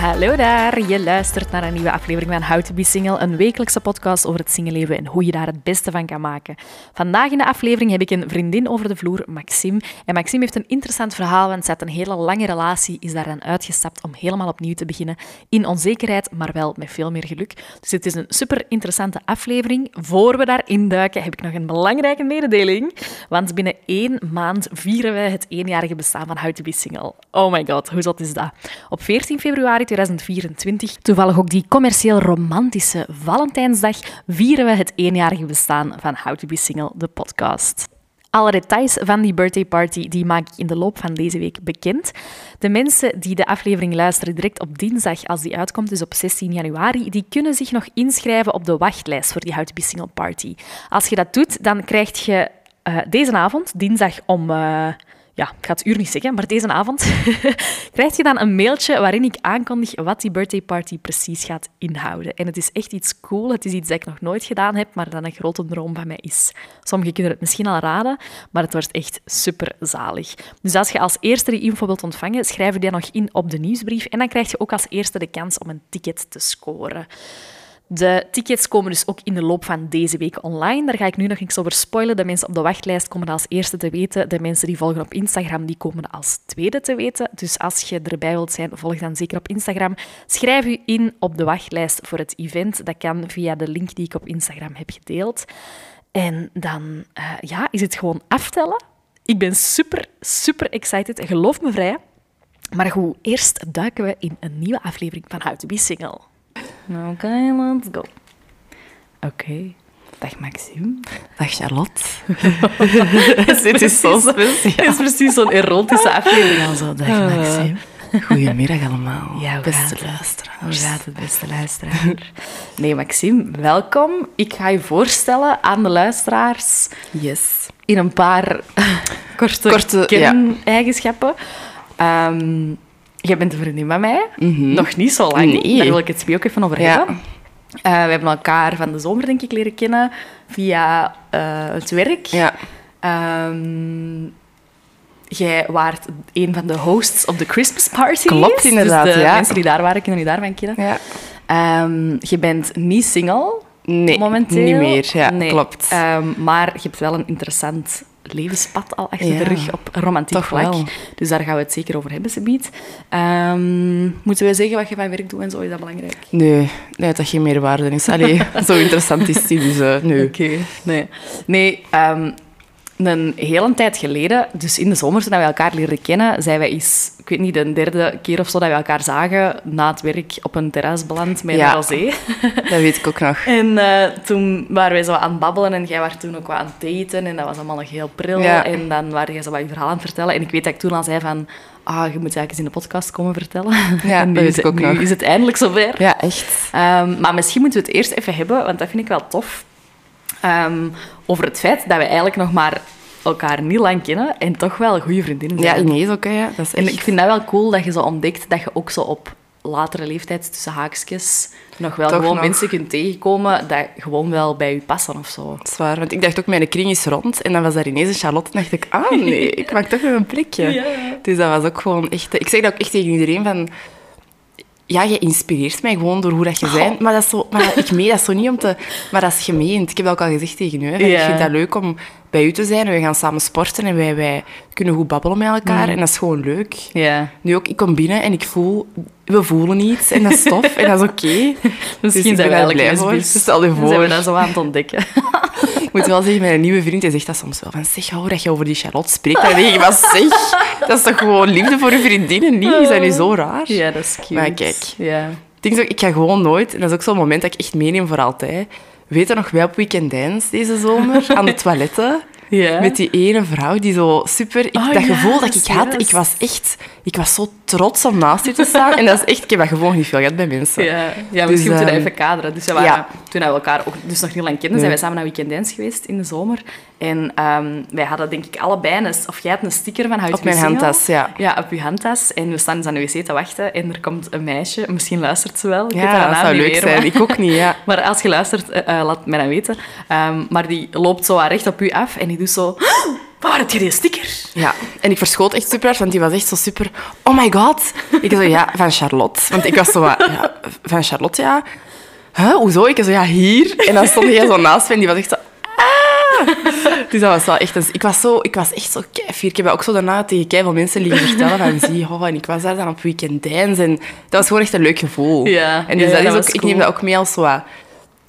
Hallo daar, je luistert naar een nieuwe aflevering van How to Be Single, een wekelijkse podcast over het singleleven en hoe je daar het beste van kan maken. Vandaag in de aflevering heb ik een vriendin over de vloer, Maxime. En Maxime heeft een interessant verhaal, want ze had een hele lange relatie, is daar dan uitgestapt om helemaal opnieuw te beginnen. In onzekerheid, maar wel met veel meer geluk. Dus het is een super interessante aflevering. Voor we daarin duiken, heb ik nog een belangrijke mededeling. Want binnen één maand vieren wij het eenjarige bestaan van How to Be Single. Oh my god, hoe zot is dat? Op 14 februari 2024, toevallig ook die commercieel romantische Valentijnsdag, vieren we het eenjarige bestaan van How to Be Single, de podcast. Alle details van die birthday party die maak ik in de loop van deze week bekend. De mensen die de aflevering luisteren direct op dinsdag, als die uitkomt, dus op 16 januari, die kunnen zich nog inschrijven op de wachtlijst voor die How Single party. Als je dat doet, dan krijg je uh, deze avond, dinsdag om... Uh, ja, ik ga het uur niet zeggen, maar deze avond krijg je dan een mailtje waarin ik aankondig wat die birthday party precies gaat inhouden. En het is echt iets cool. Het is iets dat ik nog nooit gedaan heb, maar dat een grote droom van mij is. Sommigen kunnen het misschien al raden, maar het wordt echt super zalig. Dus als je als eerste die info wilt ontvangen, schrijf je die nog in op de nieuwsbrief en dan krijg je ook als eerste de kans om een ticket te scoren. De tickets komen dus ook in de loop van deze week online. Daar ga ik nu nog niks over spoilen. De mensen op de wachtlijst komen als eerste te weten. De mensen die volgen op Instagram, die komen als tweede te weten. Dus als je erbij wilt zijn, volg dan zeker op Instagram. Schrijf u in op de wachtlijst voor het event. Dat kan via de link die ik op Instagram heb gedeeld. En dan uh, ja, is het gewoon aftellen. Ik ben super, super excited. Geloof me vrij. Maar goed, eerst duiken we in een nieuwe aflevering van How to Be Single. Oké, okay, let's go. Oké. Okay. Dag Maxime. Dag Charlotte. Dit is zo speciaal. is precies zo'n erotische aflevering. Al zo, dag Maxime. Goedemiddag allemaal, ja, beste luisteraars. Hoe gaat het, beste luisteraar? Nee, Maxime, welkom. Ik ga je voorstellen aan de luisteraars. Yes. In een paar korte. Ja. Um, Jij bent een vriendin van mij. Mm -hmm. Nog niet zo lang. Nee. Daar wil ik het ook even over ja. hebben. Uh, we hebben elkaar van de zomer, denk ik, leren kennen via uh, het werk. Ja. Um, jij waart een van de hosts op de Christmas party. Klopt, inderdaad. Dus de ja. mensen die daar waren, kunnen je daarvan kennen. Ja. Um, je bent niet single nee, momenteel. niet meer. Ja, nee. klopt. Um, maar je hebt wel een interessant levenspad al achter ja, de rug op romantiek Toch vlak. Wel. Dus daar gaan we het zeker over hebben, Sebiet. Um, moeten we zeggen wat je van werk doet en zo? Is dat belangrijk? Nee, nee dat geen meerwaarde is. Allee, zo interessant is het dus uh, nee. Okay. nee. Nee, um, een hele tijd geleden, dus in de zomer toen we elkaar leren kennen, zijn wij eens, ik weet niet, de derde keer of zo dat we elkaar zagen, na het werk op een terras beland met ja, een rosé. Dat weet ik ook nog. En uh, toen waren wij zo aan het babbelen en jij was toen ook wat aan het daten en dat was allemaal nog heel pril. Ja. En dan waren jij zo wat je verhaal aan het vertellen. En ik weet dat ik toen al zei van, ah, je moet eigenlijk eens in de podcast komen vertellen. Ja, dat weet ik het, ook nu nog. is het eindelijk zover. Ja, echt. Um, maar misschien moeten we het eerst even hebben, want dat vind ik wel tof, um, over het feit dat we eigenlijk nog maar elkaar niet lang kennen en toch wel goede vriendinnen Ja, zijn. ineens ook, hè. Ja. Dat is En ik vind dat wel cool dat je zo ontdekt dat je ook zo op latere leeftijd tussen haakjes nog wel Toch gewoon nog. mensen kunt tegenkomen dat gewoon wel bij je passen of zo. Dat is waar, want ik dacht ook, mijn kring is rond. En dan was daar ineens een Charlotte. En dacht ik, ah nee, ik maak toch nog een plekje. Ja. Dus dat was ook gewoon echt... Ik zeg dat ook echt tegen iedereen van... Ja, je inspireert mij gewoon door hoe dat je Oh. bent. Maar, dat is zo, maar ik meen dat zo niet om te... Maar dat is gemeend. Ik heb dat ook al gezegd tegen u. Hè, van, Ja. Ik vind dat leuk om bij u te zijn. En we gaan samen sporten en wij, wij kunnen goed babbelen met elkaar. Mm. En dat is gewoon leuk. Ja. Nu ook, ik kom binnen en ik voel... We voelen iets en dat is tof en dat is oké. Dus Misschien ik zijn we eigenlijk voor. Stel je voor. zijn we dat zo aan het ontdekken. Ik moet wel zeggen, mijn nieuwe vriend die zegt dat soms wel. Van, zeg, hou dat je over die Charlotte spreekt. Dan denk ik, maar zeg, dat is toch gewoon liefde voor je vriendinnen? niet? Is dat nu zo raar? Ja, dat is cute. Maar kijk. Ja. Ik denk zo, ik ga gewoon nooit, en dat is ook zo'n moment dat ik echt meeneem voor altijd. Weet je nog, wij op Weekend Dance deze zomer, aan de toiletten, Ja. met die ene vrouw die zo super... Ik, Oh, dat ja, gevoel dat dat ik had, ik was echt... Ik was zo trots om naast u te staan. En dat is echt... Ik heb dat gevoel niet veel gehad bij mensen. Ja, ja Dus, misschien moeten we dat ehm, even kaderen. Dus we waren, ja. toen we elkaar ook dus nog niet lang kenden, zijn wij samen naar Weekend Dance geweest in de zomer. En ehm, wij hadden denk ik allebei een... Of jij had een sticker van Hout Op mijn handtas, ja. Ja, op je handtas. En we staan dus aan de wc te wachten. En er komt een meisje. Misschien luistert ze wel. Ik weet haar Ja, dat naam zou niet leuk meer, zijn. maar- Ik ook niet, ja. maar als je luistert, eh, laat mij dan weten. Ehm, maar die loopt zo recht op u af en die doet zo... Waar heb je die sticker? Ja, en ik verschoot echt super hard, want die was echt zo super... Oh my god. Ik zo, ja, van Charlotte. Want ik was zo, wat, ja, van Charlotte, ja. Huh, hoezo? Ik zo, ja, hier. En dan stond jij zo naast me en die was echt zo... Dus dat was wel echt... Een, ik, was zo, ik was echt zo keifier. Ik heb ook zo daarna tegen keiveel mensen liggen vertellen van zie, oh, en ik was daar dan op weekend dance en dat was gewoon echt een leuk gevoel. Ja, en dus ja, dat dat is ook, ik neem dat ook mee als zo wat-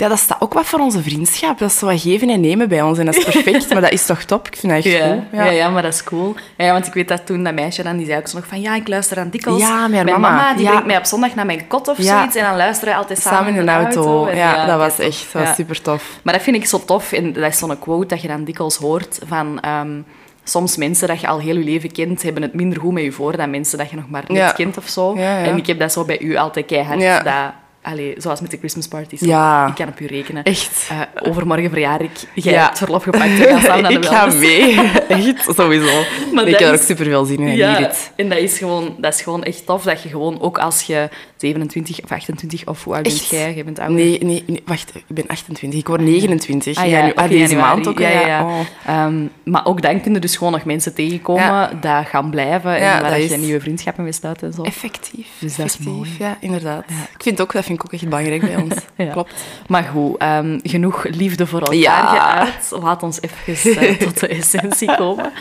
Ja, dat staat ook wat voor onze vriendschap. Dat is zo wat geven en nemen bij ons. En dat is perfect, maar dat is toch top? Ik vind dat echt Ja, goed. ja. Ja, maar dat is cool. Ja, want ik weet dat toen dat meisje dan, die zei ook zo nog van ja, ik luister aan dikwijls. Ja, haar mijn mama. die brengt mij op zondag naar mijn kot of zoiets. En dan luisteren we altijd samen, Samen in de auto. En Ja, dat was echt dat was super tof. Maar dat vind ik zo tof. En dat is zo'n quote dat je dan dikwijls hoort van... ehm, soms mensen dat je al heel je leven kent, hebben het minder goed met je voor dan mensen dat je nog maar net Ja. kent of zo. Ja, ja. En ik heb dat zo bij u altijd keihard. Dat, allee, zoals met de Christmas parties. Ja. Ik kan op u rekenen. Echt. Eh, overmorgen verjaar ik. Jij Ja. hebt verlof gepakt en gaan samen naar de ik ga mee. Echt, sowieso. Maar ik heb er ook is- super veel zin in. Ja, en dat is, gewoon, dat is gewoon echt tof dat je gewoon, ook als je 27 of 28 of hoe oud bent jij? Je bent ouder. Nee, nee, nee, wacht. Ik ben 28. Ik word 29. Ah, ja, ja, nu, ah, deze januari. maand ook. Ja, ja, ja. Oh. Ehm, maar ook dan kun je dus gewoon nog mensen tegenkomen dat gaan blijven en waar dat je is- nieuwe vriendschappen mee sluit en zo. Effectief. Dus dat is effectief, mooi. Ja, inderdaad. Ik vind ook, dat vind ik ook echt belangrijk bij ons. Ja. Klopt. Maar goed, ehm, genoeg liefde voor elkaar Ja. geuit. Laat ons even eh, tot de essentie komen.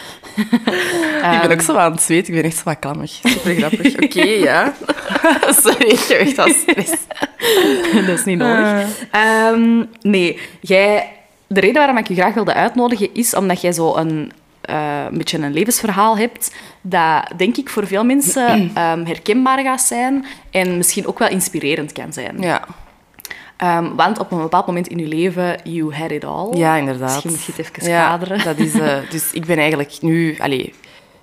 ik ben ook zo aan het zweten. Ik ben echt zo wat klammig. Super grappig. Oké, ja. Sorry, ik heb echt al stress. dat is niet nodig. Ehm, nee, jij, de reden waarom ik je graag wilde uitnodigen is omdat jij zo een, eh, een beetje een levensverhaal hebt dat, denk ik, voor veel mensen ehm, herkenbaar gaat zijn en misschien ook wel inspirerend kan zijn. Ja. Ehm, want op een bepaald moment in je leven, you had it all. Ja, inderdaad. Misschien moet je het even Ja, kaderen. Dat is, eh, dus ik ben eigenlijk nu... Allee,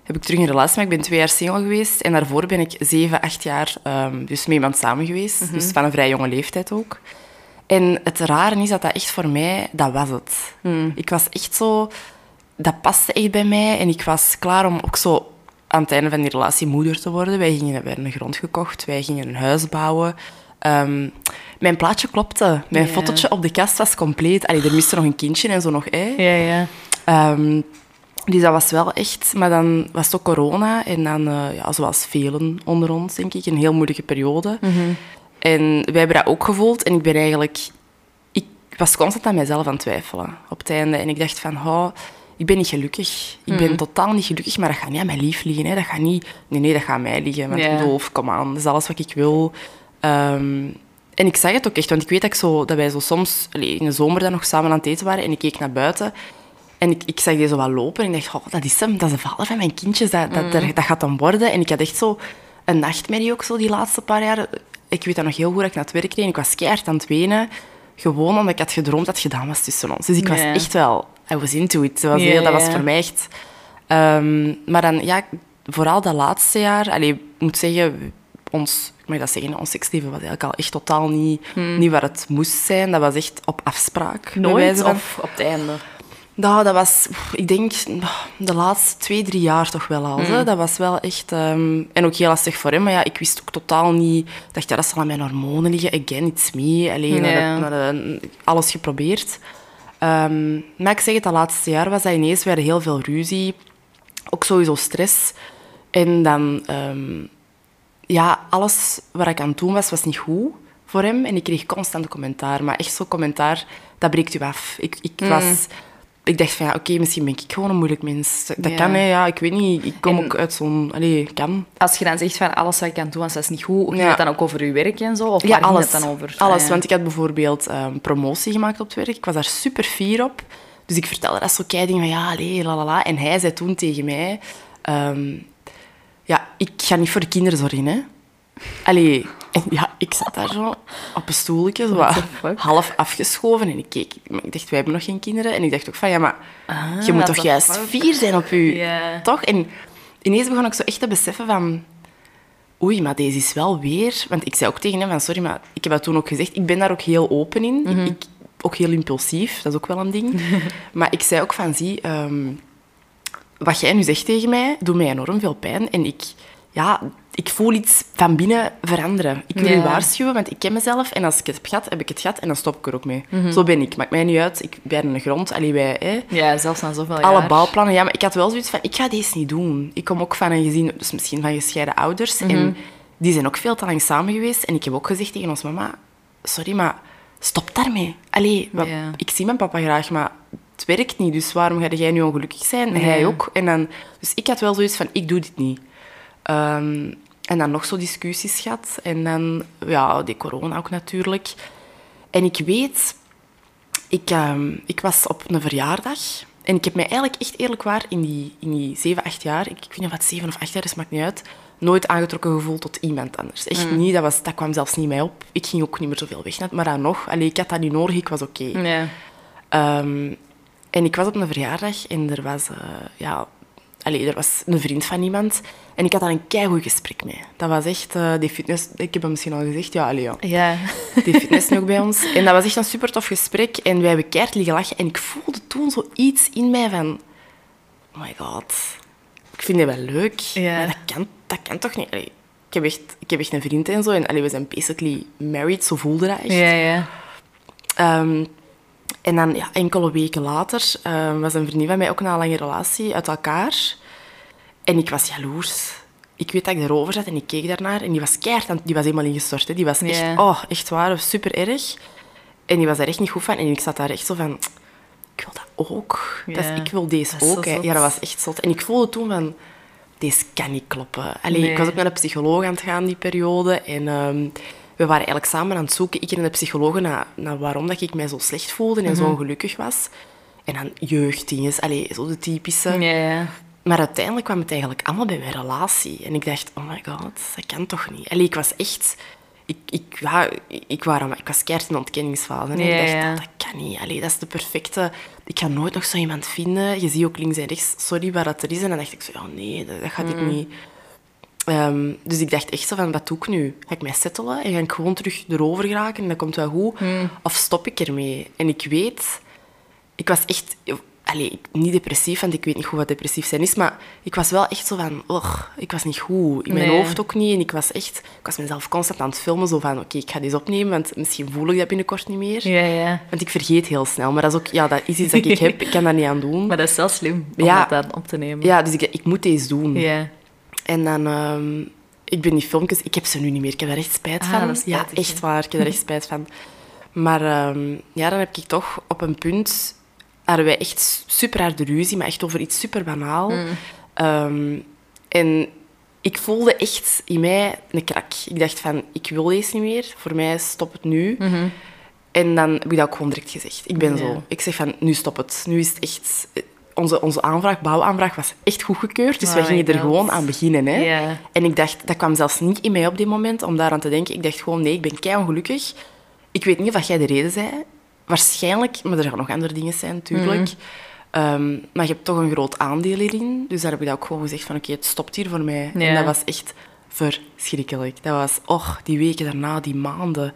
heb ik terug een relatie, maar ik ben twee jaar single geweest. En daarvoor ben ik zeven, acht jaar ehm, dus met iemand samen geweest. Mhm. Dus van een vrij jonge leeftijd ook. En het rare is dat dat echt voor mij... Dat was het. Hmm. Ik was echt zo... Dat paste echt bij mij. En ik was klaar om ook zo aan het einde van die relatie moeder te worden. Wij gingen we hebben een grond gekocht. Wij gingen een huis bouwen. Ehm, mijn plaatje klopte. Mijn Ja. fotootje op de kast was compleet. Allee, er miste nog een kindje en zo nog ja. Ehm, dus dat was wel echt... Maar dan was het ook corona. En dan, eh, ja, zoals velen onder ons, denk ik, een heel moeilijke periode. En wij hebben dat ook gevoeld. En ik ben eigenlijk... Ik was constant aan mijzelf aan het twijfelen op het einde. En ik dacht van, oh, ik ben niet gelukkig. Ik ben totaal niet gelukkig, maar dat gaat niet aan mijn lief liggen. Hè. Dat gaat niet... Nee, nee, dat gaat aan mij liggen. Want ik bedoel, kom aan, dat is alles wat ik wil. Ehm, en ik zag het ook echt, want ik weet dat, ik zo, dat wij zo soms in de zomer dan nog samen aan het eten waren en ik keek naar buiten en ik, ik zag die zo wat lopen en ik dacht, oh, dat is hem, dat is de vader van mijn kindjes, dat, dat, dat, dat gaat dan worden. En ik had echt zo een nachtmerrie ook zo die laatste paar jaar. Ik weet dat nog heel goed dat ik naar het werk reed en ik was keihard aan het wenen, gewoon omdat ik had gedroomd dat het gedaan was tussen ons. Dus ik was echt wel, I was into it. Dat was, Ja, heel, dat was voor mij echt... Ehm, maar dan, ja, vooral dat laatste jaar, allee, ik moet zeggen, ons, ik mag dat zeggen, ons seksleven was eigenlijk al echt totaal niet, niet waar het moest zijn. Dat was echt op afspraak. Nooit of op het einde? Nou, dat was, ik denk, de laatste twee, drie jaar toch wel al. hè. Dat was wel echt... ehm, en ook heel lastig voor hem, maar ja, ik wist ook totaal niet... Ik dacht, ja, dat zal aan mijn hormonen liggen. Again, it's me. Alleen, de- alles geprobeerd. Ehm, maar ik zeg het, dat laatste jaar was dat ineens weer heel veel ruzie. Ook sowieso stress. En dan... ehm, ja, alles wat ik aan het doen was, was niet goed voor hem. En ik kreeg constant commentaar. Maar echt zo'n commentaar, dat breekt u af. Ik, ik, Mm. was, ik dacht van, ja, oké, misschien ben ik gewoon een moeilijk mens. Dat Ja. kan, hè. Ja, ik weet niet. Ik kom En- ook uit zo'n... Allee, kan. Als je dan zegt van alles wat ik het doen was, dat is niet goed, ging Ja. het dan ook over je werk en zo? Of Ja, waar ging alles. het dan over? Alles, Ah, want ik had bijvoorbeeld ehm, promotie gemaakt op het werk. Ik was daar super fier op. Dus ik vertelde dat zo keiding van, ja, allee, la la la. En hij zei toen tegen mij... ehm, ja, ik ga niet voor de kinderen zorgen, hè. Allee, en ja, ik zat daar zo op een stoeltje, zo half afgeschoven. En ik keek, ik dacht, wij hebben nog geen kinderen. En ik dacht ook van, ja, maar Ah, je moet toch juist fuck? fier zijn op u, Ja. toch? En ineens begon ik zo echt te beseffen van... Oei, maar deze is wel weer... Want ik zei ook tegen hem van, sorry, maar ik heb dat toen ook gezegd. Ik ben daar ook heel open in. Mhm. ik- ook heel impulsief, dat is ook wel een ding. maar ik zei ook van, zie, ehm, wat jij nu zegt tegen mij, doet mij enorm veel pijn. En ik, ja, ik voel iets van binnen veranderen. Ik wil Ja. je waarschuwen, want ik ken mezelf. En als ik het heb gehad, heb ik het gehad en dan stop ik er ook mee. Mhm. Zo ben ik. Maakt mij niet uit. Ik ben een grond. Allee, wij, hè, Ja, zelfs na zoveel alle jaar. bouwplannen. Ja, maar ik had wel zoiets van, ik ga deze niet doen. Ik kom ook van een gezin, dus misschien van gescheiden ouders. Mhm. En die zijn ook veel te lang samen geweest. En ik heb ook gezegd tegen ons mama, sorry, maar stop daarmee. Allee, wat- ik zie mijn papa graag, maar het werkt niet. Dus waarom ga jij nu ongelukkig zijn? En hij ook. En dan, dus ik had wel zoiets van, ik doe dit niet. Ehm, en dan nog zo discussies gehad. En dan, ja, die corona ook natuurlijk. En ik weet, ik, ehm, ik was op een verjaardag. En ik heb mij eigenlijk echt eerlijk waar in die, in die 7, 8 jaar, ik, ik weet niet wat 7 of 8 jaar is, maakt niet uit, nooit aangetrokken gevoeld tot iemand anders. Echt niet, dat, was, dat kwam zelfs niet mij op. Ik ging ook niet meer zoveel weg, maar dan nog. Allee, ik had dat niet nodig, ik was oké. Ehm, en ik was op een verjaardag en er was, eh, ja, allee, er was een vriend van iemand. En ik had daar een keigoed gesprek mee. Dat was echt, eh, die fitness, ik heb hem misschien al gezegd, ja, allee, ja. Ja. Die fitness nog bij ons. En dat was echt een super tof gesprek. En wij hebben keihard liggen lachen. En ik voelde toen zoiets in mij van... Oh my god. Ik vind dit wel leuk. Ja. Maar dat kan, dat kan toch niet? Allee, ik, heb echt, ik heb echt een vriend en zo. En allee, we zijn basically married. Zo voelde dat echt. Ja, ja. Ehm, en dan ja, enkele weken later ehm, was een vriendin van mij ook na een lange relatie uit elkaar. En ik was jaloers. Ik weet dat ik erover zat en ik keek daarnaar. En die was keihard, die was helemaal ingestort. Hè. Die was echt, oh, echt waar, super erg. En die was daar echt niet goed van. En ik zat daar echt zo van, ik wil dat ook. Dat is- ik wil deze ook. hè. Ja, dat was echt zot. En ik voelde toen van, deze kan niet kloppen. Allee, Nee. Ik was ook naar de psycholoog aan het gaan die periode. En ehm, we waren eigenlijk samen aan het zoeken, ik en de psycholoog, naar, naar waarom dat ik mij zo slecht voelde en zo Mhm. ongelukkig was. En dan jeugddingen, allee, zo de typische. Ja, ja. Maar uiteindelijk kwam het eigenlijk allemaal bij mijn relatie. En ik dacht, oh my god, dat kan toch niet. Allee, ik was echt... Ik, ik, ja, ik, was, ik was keihard in de ontkenningsfase. En Ja, ik dacht, ja. dat, dat kan niet. Allee, dat is de perfecte... Ik ga nooit nog zo iemand vinden. Je ziet ook links en rechts, sorry, waar dat er is. En dan dacht ik zo, ja, nee, dat, dat gaat ik Mm. niet. Ehm, dus ik dacht echt zo van, wat doe ik nu? Ga ik mij settelen en ga ik gewoon terug erover geraken en dat komt wel goed? Mm. Of stop ik ermee? En ik weet... Ik was echt... Allee, niet depressief, want ik weet niet goed wat depressief zijn is, maar ik was wel echt zo van... Och, ik was niet goed. In mijn Nee. hoofd ook niet. En ik was echt... Ik was mezelf constant aan het filmen, zo van... Oké, ik ga deze opnemen, want misschien voel ik dat binnenkort niet meer. Ja, ja. Want ik vergeet heel snel. Maar dat is ook... Ja, dat is iets dat ik heb. Ik kan daar niet aan doen. Maar dat is wel slim om Ja. dat dan op te nemen. Ja, dus ik, ik moet deze doen. Ja. En dan... ehm, ik ben die filmpjes... Ik heb ze nu niet meer. Ik heb daar echt spijt Ah, van. dat is ja, echt waar. Ik heb daar echt spijt van. Maar ehm, ja, dan heb ik toch op een punt... Hadden wij echt super harde ruzie, maar echt over iets super banaal. Mm. Ehm, en ik voelde echt in mij een krak. Ik dacht van, ik wil deze niet meer. Voor mij stop het nu. Mhm. En dan heb ik dat ook gewoon direct gezegd. Ik ben Ja. zo. Ik zeg van, nu stop het. Nu is het echt... Onze, onze aanvraag, bouwaanvraag, was echt goedgekeurd. Dus Oh wij my gingen er gewoon aan beginnen. Hè. En ik dacht, dat kwam zelfs niet in mij op dit moment om daaraan te denken. Ik dacht gewoon, nee, ik ben kei ongelukkig. Ik weet niet of jij de reden zei. Waarschijnlijk, maar er gaan nog andere dingen zijn, natuurlijk. Mhm. Ehm, maar je hebt toch een groot aandeel hierin. Dus daar heb ik dat ook gewoon gezegd van, oké, het stopt hier voor mij. En dat was echt verschrikkelijk. Dat was, och, die weken daarna, die maanden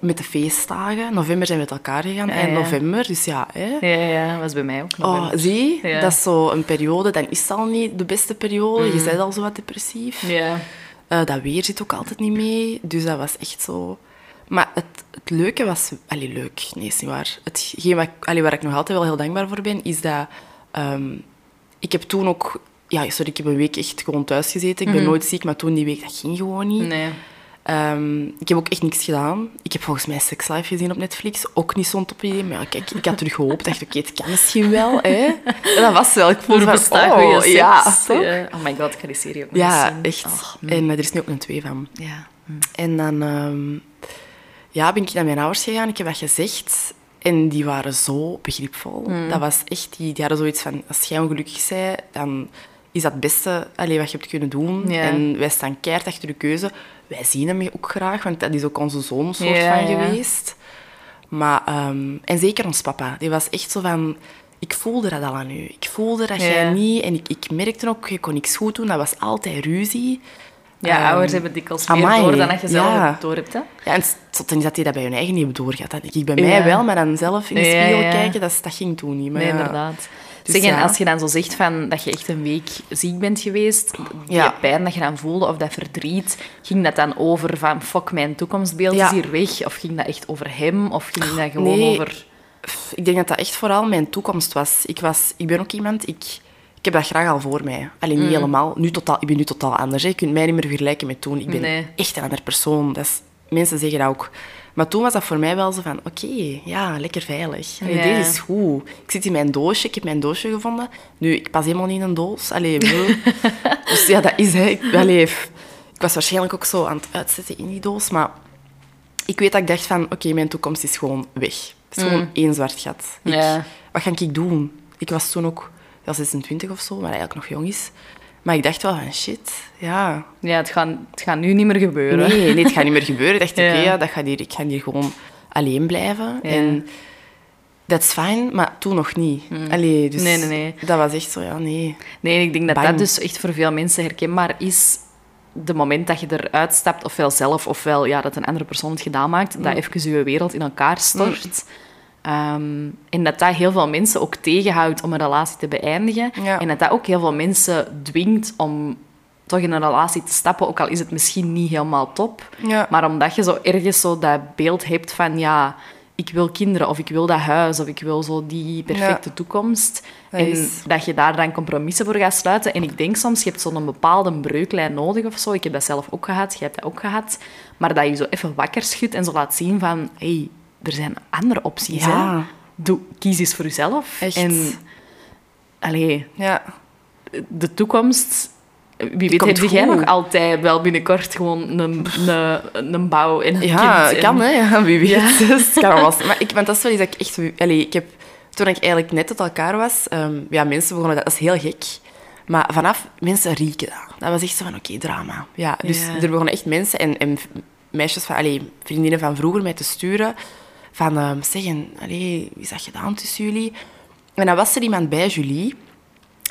met de feestdagen. November zijn we met elkaar gegaan, Ja, eind ja. november. Dus ja, hè. Ja, ja, was bij mij ook Oh, zie, Ja. dat is zo een periode, dan is het al niet de beste periode. Je bent al zo wat depressief. Ja. Eh, dat weer zit ook altijd niet mee. Dus dat was echt zo... Maar het, het leuke was... Allee, leuk. Nee, is niet waar. Hetgeen wat, ik- allee, waar ik nog altijd wel heel dankbaar voor ben, is dat... ehm, ik heb toen ook... Ja, sorry, ik heb een week echt gewoon thuis gezeten. Ik ben nooit ziek, maar toen die week, dat ging gewoon niet. Nee. Ehm, ik heb ook echt niks gedaan. Ik heb volgens mij Sex Life gezien op Netflix. Ook niet zo'n top idee. Maar kijk, ik had terug gehoopt. Dacht, oké, het kan misschien wel. Hè. En dat was wel. Ik voelde van, oh, seks. ja, toch? Ja. Oh my god, ik ga die serie ook nog Ja, zien. echt. Oh, en eh, er is nu ook een twee van. ja. Hm. En dan ehm, ja, ben ik naar mijn ouders gegaan. Ik heb dat gezegd. En die waren zo begripvol. Mm. Dat was echt... Die, die hadden zoiets van... Als jij ongelukkig bent, dan is dat het beste allee, wat je hebt kunnen doen. Ja. En wij staan keihard achter de keuze. Wij zien hem ook graag, want dat is ook onze zoon soort van geweest. Maar, ehm, en zeker ons papa. Die was echt zo van... Ik voelde dat al aan u. Ik voelde dat jij niet... En ik, ik merkte ook, je kon niks goed doen. Dat was altijd ruzie. Ja, Ehm, ouders hebben dikwijls meer amai, door dan dat je zelf ja. door hebt. Hè? Ja, en is dat hij dat bij hun eigen niet. Dat denk ik bij Ja. mij wel, maar dan zelf in de spiegel ja. kijken, dat, dat ging toen niet. Maar Nee, inderdaad. Dus zeg, en ja. als je dan zo zegt van, dat je echt een week ziek bent geweest, die Ja. pijn dat je dan voelde, of dat verdriet, ging dat dan over van, fuck, mijn toekomstbeeld Ja. is hier weg? Of ging dat echt over hem? Of ging dat gewoon nee. over... Ik denk dat dat echt vooral mijn toekomst was. Ik, was, ik ben ook iemand, ik, ik heb dat graag al voor mij. Alleen Mm. niet helemaal. Nu totaal, ik ben nu totaal anders. Hè. Je kunt mij niet meer vergelijken met toen. Ik ben Nee. echt een andere persoon. Dat is, mensen zeggen dat ook. Maar toen was dat voor mij wel zo van, oké, ja, lekker veilig. Allee, Ja. Deze is goed. Ik zit in mijn doosje, ik heb mijn doosje gevonden. Nu, ik pas helemaal niet in een doos. Allee, dus ja, dat is... Hè. Ik, allee, ik was waarschijnlijk ook zo aan het uitzetten in die doos, maar ik weet dat ik dacht van, oké, mijn toekomst is gewoon weg. Het is gewoon één zwart gat. Ik, Ja. Wat ga ik doen? Ik was toen ook ja, 26 of zo, maar eigenlijk nog jong is. Maar ik dacht wel van, shit, ja... Ja, het gaat, het gaat nu niet meer gebeuren. Nee, nee, het gaat niet meer gebeuren. Ik dacht, oké, Ja. ja, dat gaat hier, ik ga hier gewoon alleen blijven. Ja. En dat is fijn, maar toen nog niet. Allee, dus Mm. Nee, nee, nee. Dat was echt zo, ja, nee. Nee, ik denk dat Bang. dat dus echt voor veel mensen herkenbaar is. De moment dat je eruit stapt, ofwel zelf, ofwel ja, dat een andere persoon het gedaan maakt, Mm. dat even je wereld in elkaar stort. Ehm, en dat dat heel veel mensen ook tegenhoudt om een relatie te beëindigen. Ja. En dat dat ook heel veel mensen dwingt om toch in een relatie te stappen, ook al is het misschien niet helemaal top. Ja. Maar omdat je zo ergens zo dat beeld hebt van, ja, ik wil kinderen, of ik wil dat huis, of ik wil zo die perfecte toekomst. Dat en is- dat je daar dan compromissen voor gaat sluiten. En ik denk soms, je hebt zo'n bepaalde breuklijn nodig of zo. Ik heb dat zelf ook gehad, jij hebt dat ook gehad. Maar dat je zo even wakker schudt en zo laat zien van, hé, hey, er zijn andere opties. Ja. Hè? Doe, kies eens voor jezelf. Echt. En, allee, Ja. de toekomst... Wie weet, heb jij nog altijd wel binnenkort gewoon een, een, een bouw en een Ja, kind. kan en- hè. Ja, wie weet. Dus het kan wel. Maar ik, want dat is wel iets dat ik echt... Allee, ik heb, toen ik eigenlijk net uit elkaar was, ehm, ja, mensen begonnen... Dat, dat is heel gek. Maar vanaf... Mensen rieken dat. Dat was echt zo van, oké, drama. Ja, dus Ja. er begonnen echt mensen en, en meisjes van... Allee, vriendinnen van vroeger mij te sturen. Van, ehm zeggen, allee, wie is dat gedaan tussen jullie? En dan was er iemand bij Julie.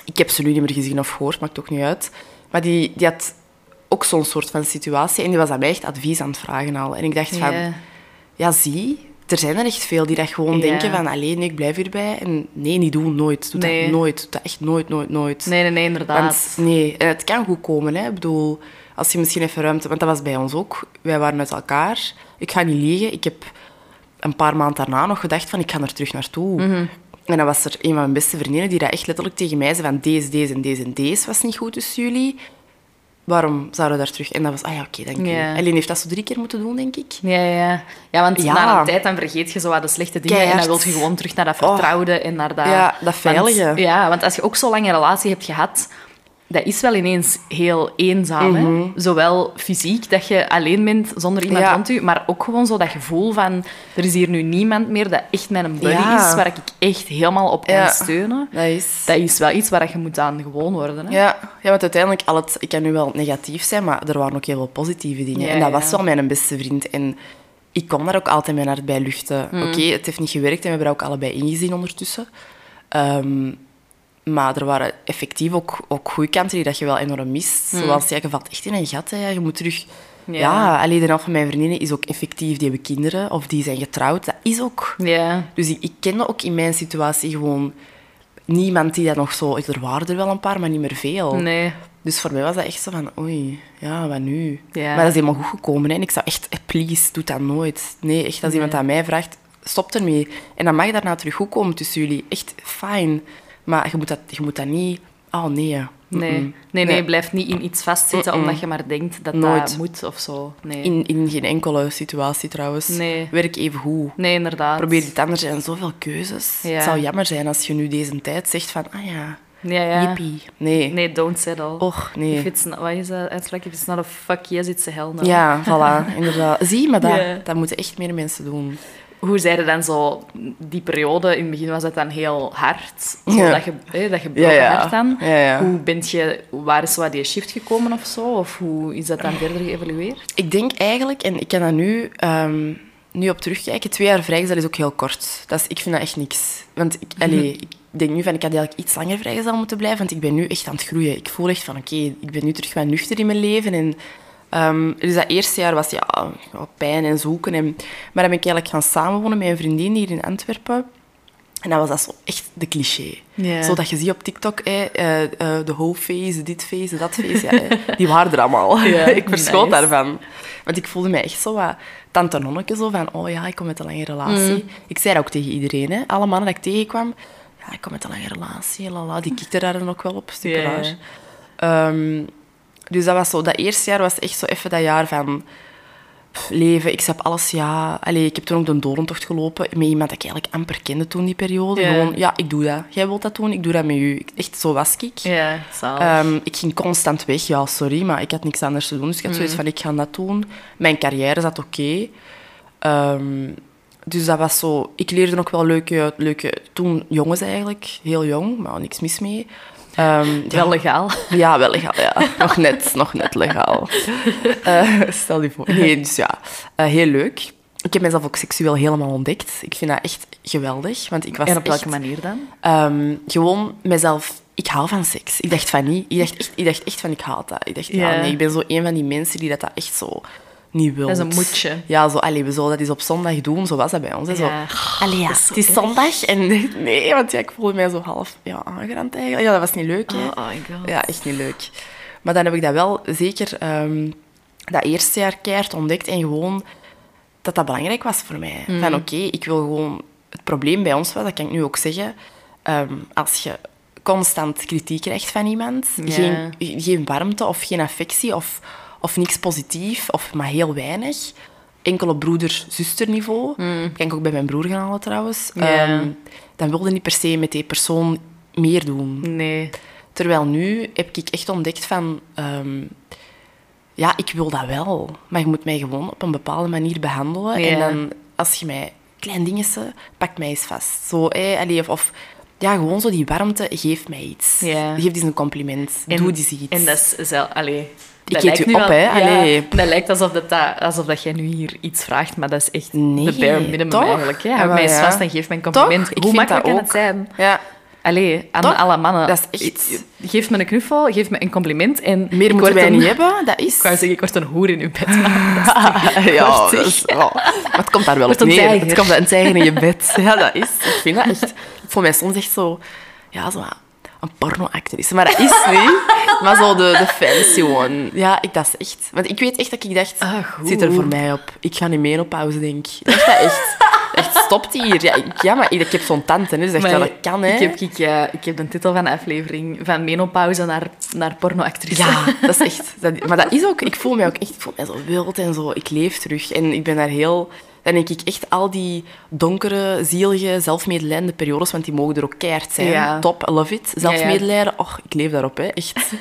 Ik heb ze nu niet meer gezien of gehoord, maakt ook niet uit. Maar die, die had ook zo'n soort van situatie. En die was aan mij echt advies aan het vragen al. En ik dacht van... Ja. Ja, zie, er zijn er echt veel die dat gewoon denken van, alleen nee, ik blijf hierbij. En nee, niet doen, nooit. Doe Nee. dat nooit. Doe dat echt nooit, nooit, nooit. Nee, nee, nee, inderdaad. Want nee, en het kan goed komen. Hè. Ik bedoel, als je misschien even ruimte... Want dat was bij ons ook. Wij waren uit elkaar. Ik ga niet liegen. Ik heb een paar maanden daarna nog gedacht van, ik ga er terug naartoe. Mhm. En dan was er een van mijn beste vriendinnen die dat echt letterlijk tegen mij zei van, deze, deze en deze en deze was niet goed tussen jullie. Waarom zouden we daar terug... En dat was, ah ja, oké, dank je. Alleen heeft dat zo drie keer moeten doen, denk ik. Ja, ja. ja, want Ja. na een tijd dan vergeet je zo wat de slechte dingen en dan wil je gewoon terug naar dat vertrouwde en naar dat... Ja, dat veilige. Want, ja, want als je ook zo lang een relatie hebt gehad, dat is wel ineens heel eenzaam. hè? Zowel fysiek, dat je alleen bent zonder iemand Mhm. Ja. rond je, maar ook gewoon zo dat gevoel van, er is hier nu niemand meer dat echt mijn buddy Ja. is, waar ik echt helemaal op kan steunen. Dat is... Dat is wel iets waar je moet aan gewoon worden. Hè? Ja, ja, want uiteindelijk, al het, ik kan nu wel negatief zijn, maar er waren ook heel veel positieve dingen. En dat was wel mijn beste vriend. En ik kon daar ook altijd mijn hart bij luchten. Mm. Oké, het heeft niet gewerkt en we hebben er ook allebei ingezien ondertussen. Ehm, maar er waren effectief ook, ook goede kanten die dat je wel enorm mist. Zoals, ja, je valt echt in een gat. Hè. Je moet terug... Ja. Ja, alleen de helft van mijn vriendinnen is ook effectief, die hebben kinderen of die zijn getrouwd. Dat is ook... Ja. Dus ik, ik kende ook in mijn situatie gewoon niemand die dat nog zo... Er waren er wel een paar, maar niet meer veel. Nee. Dus voor mij was dat echt zo van, oei, ja, wat nu? Ja. Maar dat is helemaal goed gekomen. Hè? En ik zou echt, please, doe dat nooit. Nee, echt, als iemand aan mij vraagt, stop ermee. En dan mag je daarna terug goed komen tussen jullie. Echt fijn. Maar je moet dat, je moet dat niet... Oh, nee. Nee. Nee, nee, blijf niet in iets vastzitten Mm-mm. omdat je maar denkt dat Nooit. dat moet of zo. Nee, In, in geen enkele situatie, trouwens. Nee. Werk even goed. nee inderdaad. Probeer iets anders. Er zijn zoveel keuzes. Ja. Het zou jammer zijn als je nu deze tijd zegt van, ah ja, Ja, ja. jippie. Nee. Nee, don't settle. Och, nee. If it's not, wat is dat uitspraak? If it's not a fuck yes, it's a hell no. Ja, voilà, inderdaad. Zie, maar dat, dat moeten echt meer mensen doen. Hoe zei je dan zo, die periode, in het begin was dat dan heel hard. Zo Ja. dat je, hè, dat je Ja, ja. Ja, ja. Hoe bent je, waar is wat die shift gekomen of zo? Of hoe is dat dan verder geëvalueerd? Ik denk eigenlijk, en ik kan dat nu... ehm, nu op terugkijken, twee jaar vrijgezel is ook heel kort. Dat is, ik vind dat echt niks. Want ik, allee, ik denk nu van, ik had eigenlijk iets langer vrijgezel moeten blijven, want ik ben nu echt aan het groeien. Ik voel echt van, oké, ik ben nu terug wat nuchter in mijn leven. En, ehm, dus dat eerste jaar was ja, pijn en zoeken. En, maar dan ben ik eigenlijk gaan samenwonen met een vriendin hier in Antwerpen. En dat was dat zo echt de cliché. Zo dat je ziet op TikTok, eh, eh, de whole face, dit face, dat face. Ja, eh, die waren er allemaal. Ik verschoot nice. daarvan. Want ik voelde mij echt zo wat tante nonneke, zo van, oh ja, ik kom met een lange relatie. Mm. Ik zei dat ook tegen iedereen, hè. Alle mannen dat ik tegenkwam, ja, ik kom met een lange relatie, lala. Die kikte daar dan ook wel op, super raar. Ehm, dus dat was zo, dat eerste jaar was echt zo even dat jaar van pff, leven. Ik heb alles, ja. Allee, ik heb toen ook de doorntocht gelopen met iemand dat ik eigenlijk amper kende toen, die periode. Gewoon, ja, ik doe dat. Jij wilt dat doen, ik doe dat met u. Echt, zo was ik. Ja, zalig. Ehm, ik ging constant weg, ja, sorry, maar ik had niks anders te doen. Dus ik had zoiets van, ik ga dat doen. Mijn carrière zat oké. Ehm, dus dat was zo... Ik leerde ook wel leuke, leuke... Toen jongens eigenlijk, heel jong, maar niks mis mee. Ehm, ja, Wel legaal. ja, wel legaal, ja. Nog net, nog net legaal. Eh, stel je voor. Nee, dus ja, eh, heel leuk. Ik heb mezelf ook seksueel helemaal ontdekt. Ik vind dat echt geweldig, want ik was En op welke echt... manier dan? Ehm, gewoon mezelf... Ik hou van seks. Ik dacht van niet. Ik dacht echt, ik dacht echt van, ik haat dat. Ik dacht, ja, Ja. nee, ik ben zo een van die mensen die dat, dat echt zo niet. Dat is een moedje. Ja, zo, allee, we zullen dat eens op zondag doen. Zo was dat bij ons. Hè. Zo, Ja. allee, ja, het is zondag. En nee, want ja, ik voelde mij zo half ja, aangerand eigenlijk. Ja, dat was niet leuk. Hè. Oh, oh. Ja, echt niet leuk. Maar dan heb ik dat wel zeker ehm, dat eerste jaar keihard ontdekt en gewoon dat dat belangrijk was voor mij. Mm. Van oké, ik wil gewoon... Het probleem bij ons was, dat kan ik nu ook zeggen, ehm, als je constant kritiek krijgt van iemand, Ja. geen, geen warmte of geen affectie of, of niks positief, of maar heel weinig, enkel op broeder-zusterniveau, kan ik ook bij mijn broer gaan halen trouwens, Mm. Ehm, dan wilde niet per se met die persoon meer doen. Nee. Terwijl nu heb ik echt ontdekt van... ehm, ja, ik wil dat wel. Maar je moet mij gewoon op een bepaalde manier behandelen. En dan, als je mij... Klein dingetjes, pak mij eens vast. Zo, allee, of, of... Ja, gewoon zo die warmte, geef mij iets. Ja. Geef eens een compliment. Doe eens iets. En dat is zelf... Allee, Ik dat eet lijkt u op, hè. Ja, dat lijkt alsof dat, dat, alsof dat jij nu hier iets vraagt, maar dat is echt Nee, de bare minimum toch? eigenlijk. Hè. Ja, mij eens ja. vast en geef mij een compliment. Toch? Ik Hoe makkelijk dat kan het zijn? Ja. Allee, aan alle mannen. Dat is echt- Geef me een knuffel, geef me een compliment en... Meer moeten wij een- niet hebben. Dat is... Ik wou zeggen, ik word een hoer in uw bed. Maar ja, dat is, oh, maar het komt daar wel op neer. Het komt een tijger in je bed. Ja, dat is. Ik vind dat echt... Ik voel mij soms echt zo... Ja, zo een pornoactrice. Maar dat is niet. Maar zo de, de fancy one. Ja, ik, dat is echt... Want ik weet echt dat ik dacht... Ah, zit er voor mij op. Ik ga niet mee op pauze, denk ik. Echt, dat echt... Echt, stopt hier. Ja, ik, ja maar ik heb zo'n tante, hè. Dus echt, ja, Maar dat kan, hè. Ik heb, ik, eh, ik heb de titel van de aflevering van menopauze naar, naar pornoactrice. Ja, dat is echt... Dat, maar dat is ook... Ik voel mij ook echt... Ik voel mij zo wild en zo. Ik leef terug. En ik ben daar heel... Dan denk ik echt al die donkere, zielige, zelfmedelijdende periodes, want die mogen er ook keihard zijn. Ja. Top, love it. Zelfmedelijden, och, ik leef daarop, hè. Echt.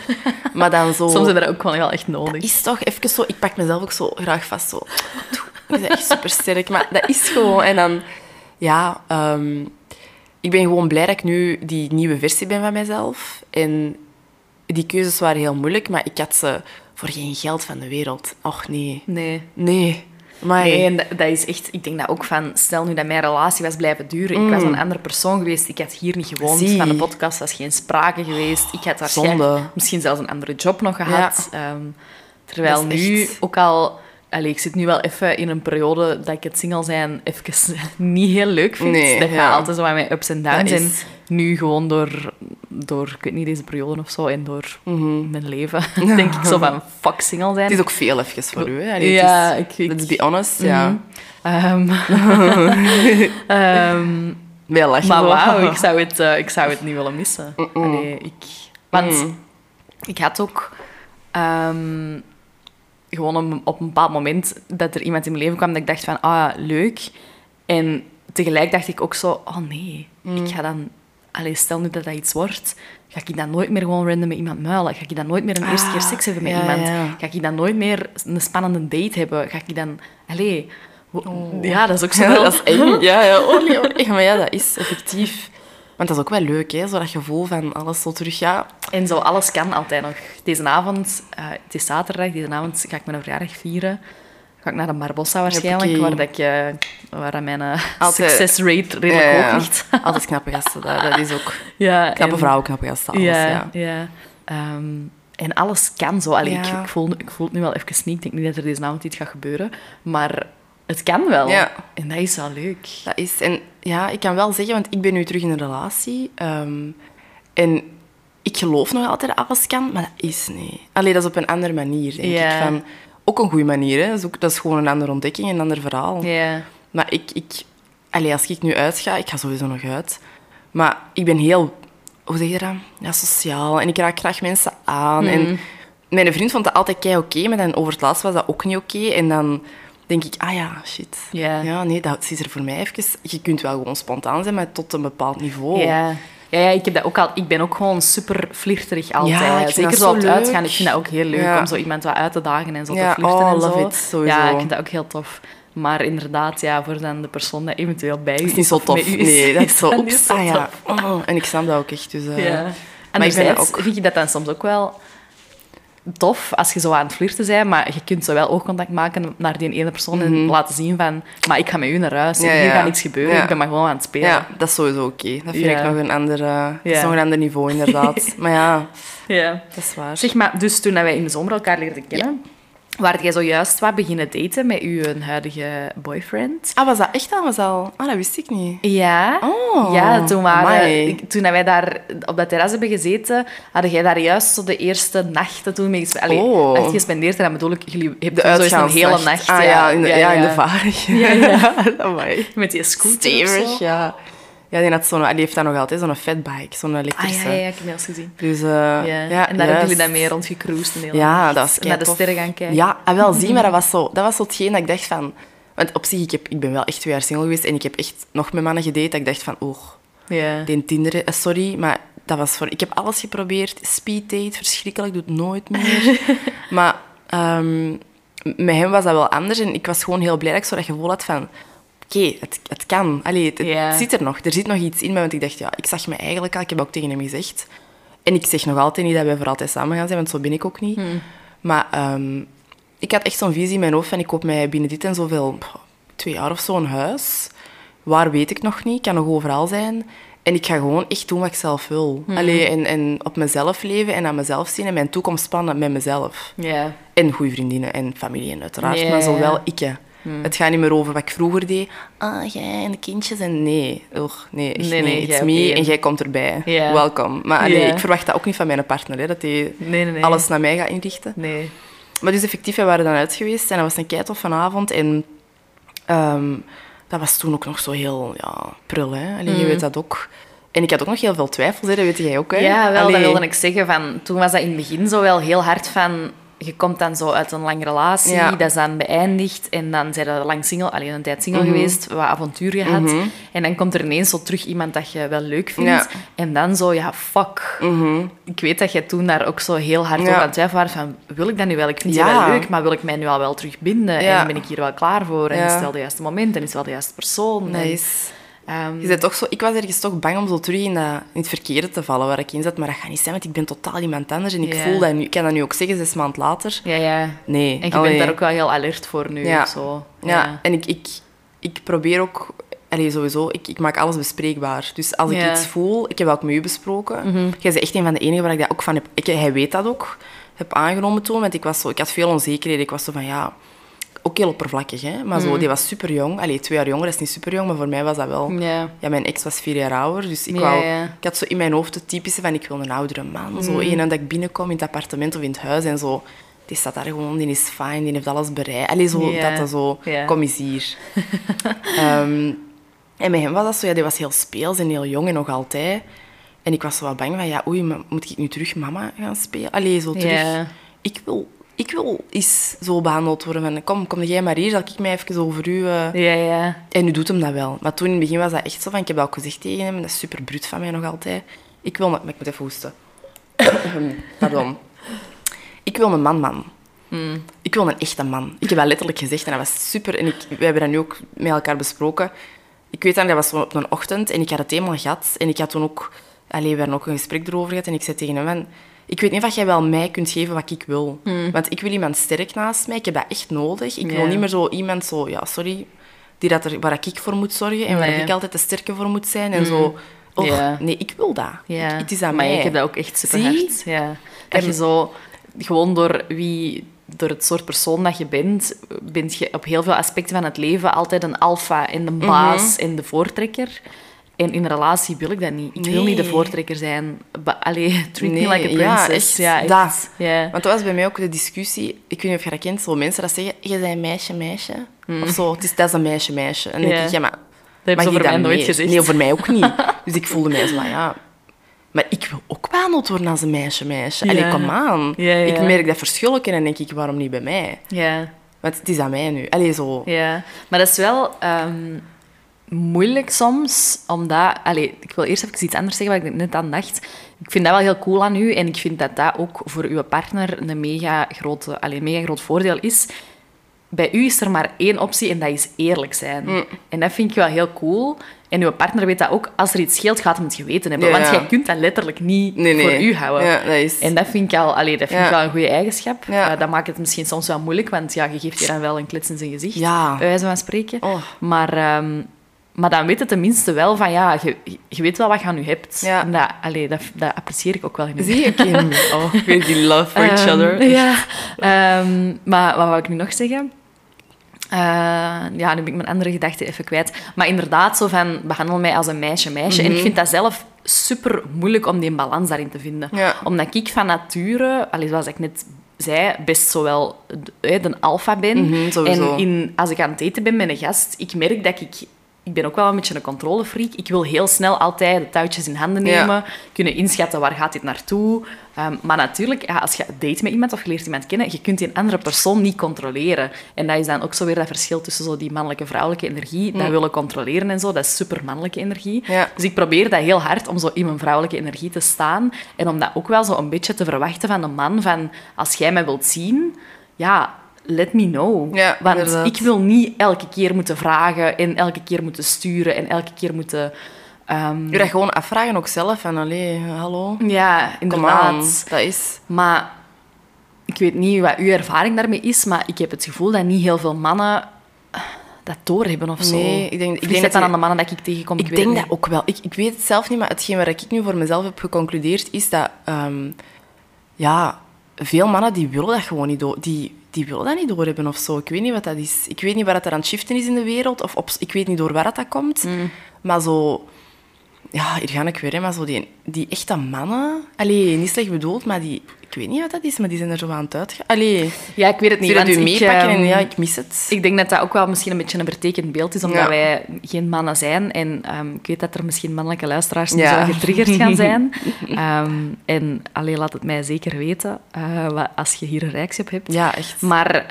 Maar dan zo... Soms hebben we dat ook gewoon wel echt nodig. Dat is toch even zo... Ik pak mezelf ook zo graag vast, zo... Dat is echt super sterk. Maar dat is gewoon... En dan... Ja, ehm, ik ben gewoon blij dat ik nu die nieuwe versie ben van mezelf. En die keuzes waren heel moeilijk, maar ik had ze voor geen geld van de wereld. Och, nee. Nee. Nee. Maar Nee, en dat, dat is echt... Ik denk dat ook van... Stel nu dat mijn relatie was blijven duren. Ik was een andere persoon geweest. Ik had hier niet gewoond. Mm. Zie. Van de podcast was geen sprake geweest. Ik had Zonde. misschien zelfs een andere job nog gehad. Ehm, terwijl nu echt- ook al... Allee, ik zit nu wel even in een periode dat ik het single zijn even niet heel leuk vind. Nee, dat gaat ja. altijd zo aan mijn ups en downs. En nu gewoon door, door, ik weet niet, deze periode of zo en door Mhm. mijn leven, denk ik zo van fuck single zijn. Het is ook veel even voor u, hè. Ja, is, ik- ik- Let's be honest, ja. Lachen. maar wauw, ik zou het, eh, ik zou het niet willen missen. Allee, ik, want Mm. ik had ook ehm, gewoon op, op een bepaald moment dat er iemand in mijn leven kwam dat ik dacht van, ah, leuk. En tegelijk dacht ik ook zo, oh nee, ik ga dan... Allee, stel nu dat dat iets wordt, ga ik dan nooit meer gewoon random met iemand muilen? Ga ik dan nooit meer een eerste keer seks hebben met ja, iemand? ja. Ga ik dan nooit meer een spannende date hebben? Ga ik dan... Allee, wo- ja, dat is ook zo Ja, dat is eng. Ja, ja. Oh, nee, oh. Maar ja, dat is effectief. Want dat is ook wel leuk, hè. Zo dat gevoel van alles zo terug, ja. En zo, alles kan altijd nog. Deze avond, eh, het is zaterdag, deze avond ga ik mijn verjaardag vieren. ga ik naar de Barbossa waarschijnlijk, Hoppakee. waar, dat ik, eh, waar mijn Altijd- succesrate redelijk Ja, ja. hoog ligt. Altijd knappe gasten, dat, dat is ook... ja, Knappe en- vrouwen, knappe gasten, alles, ja, ja. ja. Ehm, en alles kan zo. Allee, ik, ik, voel, ik voel het nu wel even niet. Ik denk niet dat er deze avond iets gaat gebeuren. Maar het kan wel. Ja. En dat is wel leuk. Dat is... En ja, ik kan wel zeggen, want ik ben nu terug in een relatie. ehm, en ik geloof nog altijd dat alles kan, maar dat is niet. Alleen dat is op een andere manier, denk Ja. ik. Van, ook een goede manier, hè. Dat is, ook, dat is gewoon een andere ontdekking, een ander verhaal. Ja. Maar ik... ik allee, als ik nu uitga, ik ga sowieso nog uit. Maar ik ben heel... Hoe zeg je dat? Ja, sociaal. En ik raak graag mensen aan. En mijn vriend vond dat altijd kei oké, maar dan over het laatst was dat ook niet oké. En dan denk ik, ah ja, shit. Ja. Ja, nee, dat is er voor mij even... Je kunt wel gewoon spontaan zijn, maar tot een bepaald niveau. Ja. Ja, ja, ik, heb dat ook al, ik ben ook gewoon super flirterig altijd. Ja, ik Zeker zo zo op het uitgaan. Ik vind dat ook heel leuk Ja. om zo iemand wat uit te dagen en zo Ja, te flirten oh, en love zo. it, sowieso. Ja, ik vind dat ook heel tof. Maar inderdaad, ja, voor dan de persoon die eventueel bij u Dat is niet zo of tof. is, Nee, dat is zo... Oeps, ah ja. Oh, en ik snap dat ook echt. Dus, Ja. Maar ik ben ook... vind je dat dan soms ook wel tof als je zo aan het flirten bent, maar je kunt zo wel oogcontact maken naar die ene persoon en laten zien van, maar ik ga met u naar huis, Mhm. Ja, hier ja. gaat niets gebeuren, Ja. ik ben maar gewoon aan het spelen. Ja, dat is sowieso oké. Dat vind ik nog een ander, eh, is nog een ander niveau, inderdaad. maar ja, Ja. dat is waar. Zeg maar, dus toen wij in de zomer elkaar leerden kennen, waar jij zojuist wat beginnen daten met uw huidige boyfriend. Ah, was dat echt al? Was dat al? Ah, dat wist ik niet. Ja. Oh, ja, toen, waren, toen wij daar op dat terras hebben gezeten, hadden jij daar juist zo de eerste nachten toen mee gespe- Allee, Oh. nacht gespendeerd. En dan bedoel ik, jullie hebben De toen zo eens een hele nacht. Ah ja, in de, ja, in de. Ja, ja. Amai. Met die scooter Stevig, zo. ja. Ja, die, had zo'n, die heeft dat nog altijd, zo'n fatbike, zo'n Ah elektrische. ja, ja, ik heb gezien. Dus, eh, Ja. ja. en daar hebben jullie dan mee rondgecruised een hele Ja, dat En naar de sterren gaan kijken. Ja, ah, wel zie, maar dat was, zo, dat was zo hetgeen dat ik dacht van... Want op zich, ik, heb, ik ben wel echt twee jaar single geweest en ik heb echt nog met mannen gedate dat ik dacht van... Oh, Ja. die Tinder, eh, sorry, maar dat was voor... Ik heb alles geprobeerd. Speed date, verschrikkelijk, doe het nooit meer. maar ehm, met hem was dat wel anders en ik was gewoon heel blij dat ik zo dat gevoel had van... Oké, het, het kan. Allee, het, zit er nog. Er zit nog iets in me, want ik dacht, ja, ik zag me eigenlijk al... Ik heb ook tegen hem gezegd. En ik zeg nog altijd niet dat wij voor altijd samen gaan zijn, want zo ben ik ook niet. Hmm. Maar ehm, ik had echt zo'n visie in mijn hoofd van ik koop mij binnen dit en zoveel, twee jaar of zo, een huis. Waar weet ik nog niet, kan nog overal zijn. En ik ga gewoon echt doen wat ik zelf wil. Allee, en, en op mezelf leven en aan mezelf zien en mijn toekomst plannen met mezelf. Ja. En goede vriendinnen en familie en uiteraard, maar zo ja. wel ik. Hè. Het gaat niet meer over wat ik vroeger deed. Ah, jij en de kindjes en nee. Ugh, nee, echt Nee, nee. It's me en jij komt erbij. Welkom. Maar Ja. ik verwacht dat ook niet van mijn partner, hè, dat hij Nee, nee, nee. alles naar mij gaat inrichten. Nee. Maar dus effectief, wij waren dan uit geweest en dat was een keitof vanavond. En ehm, dat was toen ook nog zo heel ja, prul, hè. Allee, Je weet dat ook. En ik had ook nog heel veel twijfels, hè. dat weet jij ook, hè. Ja, wel, Allee, dat wilde ik zeggen. Van, toen was dat in het begin zo wel heel hard van... Je komt dan zo uit een lange relatie, Ja. dat is dan beëindigd. En dan zijn je lang single, alleen een tijd Mhm. single geweest, wat avontuur gehad. En dan komt er ineens zo terug iemand dat je wel leuk vindt. Ja. En dan zo, ja, fuck. Ik weet dat je toen daar ook zo heel hard Ja. over aan het twijfelen was van... Wil ik dat nu wel? Ik vind je Ja. wel leuk, maar wil ik mij nu al wel terugbinden? En ben ik hier wel klaar voor? En is het wel de juiste moment? En is het wel de juiste persoon? En, ehm, Je bent toch zo, ik was ergens toch bang om zo terug in, dat, in het verkeerde te vallen waar ik in zat. Maar dat gaat niet zijn, want ik ben totaal iemand anders. En ik Ja. voel dat nu. Ik kan dat nu ook zeggen, zes maanden later. ja, ja. Nee. En je allee. bent daar ook wel heel alert voor nu. Ja. of Zo. Ja, en ik, ik, ik probeer ook... Allee, sowieso, ik, ik maak alles bespreekbaar. Dus als ik Ja. iets voel... Ik heb ook met u besproken. Jij bent echt een van de enigen waar ik dat ook van heb... Ik, hij weet dat ook. Heb aangenomen toen, want ik, was zo, ik had veel onzekerheden. Ik was zo van, ja... Ook heel oppervlakkig, hè. Maar zo, die was super jong. Allee, twee jaar jonger, dat is niet super jong, maar voor mij was dat wel... Ja. Ja, mijn ex was vier jaar ouder, dus ik, wou, ik had zo in mijn hoofd het typische van ik wil een oudere man. Mm. Zo één en dat ik binnenkom in het appartement of in het huis en zo. Die staat daar gewoon, die is fijn, die heeft alles bereid. Allee, zo, dat dat zo, kom eens hier. Ehm, en met hem was dat zo, ja, die was heel speels en heel jong en nog altijd. En ik was zo wat bang van, ja, oei, moet ik nu terug mama gaan spelen? Allee, zo terug. Ik wil... Ik wil eens zo behandeld worden van, kom, kom jij maar hier, zal ik mij even over u... eh, Ja, ja. en nu doet hem dat wel. Maar toen in het begin was dat echt zo van... Ik heb dat ook gezegd tegen hem. Dat is super bruut van mij nog altijd. Ik wil... Maar ik moet even hoesten. Pardon. Ik wil een man-man. Ik wil een echte man. Ik heb dat letterlijk gezegd en dat was super. En ik, we hebben dat nu ook met elkaar besproken. Ik weet dan, dat was op een ochtend en ik had het helemaal gehad. En ik had toen ook... Allee, we hebben ook een gesprek erover gehad. En ik zei tegen hem van... Ik weet niet of jij wel mij kunt geven wat ik wil. Want ik wil iemand sterk naast mij. Ik heb dat echt nodig. Ik wil niet meer zo iemand zo... Ja, sorry. Die dat er, waar ik voor moet zorgen. En waar Nee. ik altijd de sterke voor moet zijn. En zo... Och, Ja. Nee, ik wil dat. Ik- het is aan maar mij. ik heb dat ook echt super hard. Ja. Dat En- je zo, gewoon door wie, door het soort persoon dat je bent, bent je op heel veel aspecten van het leven altijd een alfa en de baas Mhm. en de voortrekker. En in een relatie wil ik dat niet. Ik wil niet de voortrekker zijn. Allee, treat Nee, me like a ja, princess. echt. Ja, echt. Dat. Ja. Want dat was bij mij ook de discussie. Ik weet niet of je dat kent. Zo mensen dat zeggen... Je bent een meisje, meisje. Of zo. Het is, dat is een meisje, meisje. En dan Ja. denk ik... Ja, maar... Dat ze je over mij nooit mee? gezegd. Nee, over mij ook niet. Dus ik voelde mij zo van... Ja... Maar ik wil ook behandeld worden als een meisje, meisje. Ja. Allee, kom aan. Ja, ja. Ik merk dat verschil ook en dan denk ik... Waarom niet bij mij? Ja. Want het is aan mij nu. Allee, zo... Ja, maar dat is wel ehm, moeilijk soms, omdat... Allee, ik wil eerst even iets anders zeggen wat ik net aan dacht. Ik vind dat wel heel cool aan u en ik vind dat dat ook voor uw partner een mega, grote, allee, mega groot voordeel is. Bij u is er maar één optie en dat is eerlijk zijn. Mm. En dat vind ik wel heel cool. En uw partner weet dat ook. Als er iets scheelt, gaat hem het geweten hebben. Ja, Want ja. jij kunt dat letterlijk niet Nee, nee. voor u houden. Ja, dat is... En dat vind ik, al, allee, dat vind ik wel een goede eigenschap. Eh, dat maakt het misschien soms wel moeilijk, want ja, je geeft je dan wel een klits in zijn gezicht, Ja. bij wijze van spreken. Oh. Maar, ehm, maar dan weet het tenminste wel van, ja, je, je weet wel wat je aan je hebt. Ja. En dat, allee, dat, dat apprecieer ik ook wel in. Zie je, Kim? Oh, die love for each Ehm, other. Ja. Ehm, maar wat wou ik nu nog zeggen? Eh, ja, nu ben ik mijn andere gedachte even kwijt. Maar inderdaad, zo van, behandel mij als een meisje, meisje. Mhm. En ik vind dat zelf super moeilijk om die balans daarin te vinden. Ja. Omdat ik van nature, allee, zoals ik net zei, best zowel de, de alfa ben. Mhm, en in, als ik aan het eten ben met een gast, ik merk dat ik... Ik ben ook wel een beetje een controlefreak. Ik wil heel snel altijd de touwtjes in handen Ja. nemen. Kunnen inschatten waar gaat dit naartoe. Ehm, maar natuurlijk, ja, als je date met iemand of je leert iemand kennen, je kunt die andere persoon niet controleren. En dat is dan ook zo weer dat verschil tussen zo die mannelijke vrouwelijke energie. Dat willen controleren en zo, dat is super mannelijke energie. Ja. Dus ik probeer dat heel hard om zo in mijn vrouwelijke energie te staan. En om dat ook wel zo een beetje te verwachten van een man. Van, als jij mij wilt zien, ja, let me know. Ja, Want inderdaad. ik wil niet elke keer moeten vragen en elke keer moeten sturen en elke keer moeten... ehm, Je dat gewoon afvragen ook zelf. Van, allee, hallo. ja, inderdaad. Dat is... Maar ik weet niet wat uw ervaring daarmee is, maar ik heb het gevoel dat niet heel veel mannen dat doorhebben of zo. Nee, ik denk- ik denk dat dan aan de mannen dat ik tegenkom? Ik, denk dat ook wel. Ik, ik weet het zelf niet, maar hetgeen waar ik nu voor mezelf heb geconcludeerd is dat... ehm, ja, veel mannen die willen dat gewoon niet. Die, die willen dat niet doorhebben of zo. Ik weet niet wat dat is. Ik weet niet waar dat er aan het shiften is in de wereld. Of op, ik weet niet door waar dat, dat komt. Mm. Maar zo... Ja, hier ga ik weer, hè, maar zo die, die echte mannen... Allee, niet slecht bedoeld, maar die... Ik weet niet wat dat is, maar die zijn er zo aan het uitgaan. Allee, Ja, ik weet het niet. want u meepakken en ehm, ja, ik mis het. Ik denk dat dat ook wel misschien een beetje een vertekend beeld is, omdat Ja. wij geen mannen zijn. En ehm, ik weet dat er misschien mannelijke luisteraars Ja. zo getriggerd gaan zijn. Ehm, en alleen laat het mij zeker weten eh, wat- als je hier een reactie op hebt. Ja, echt. Maar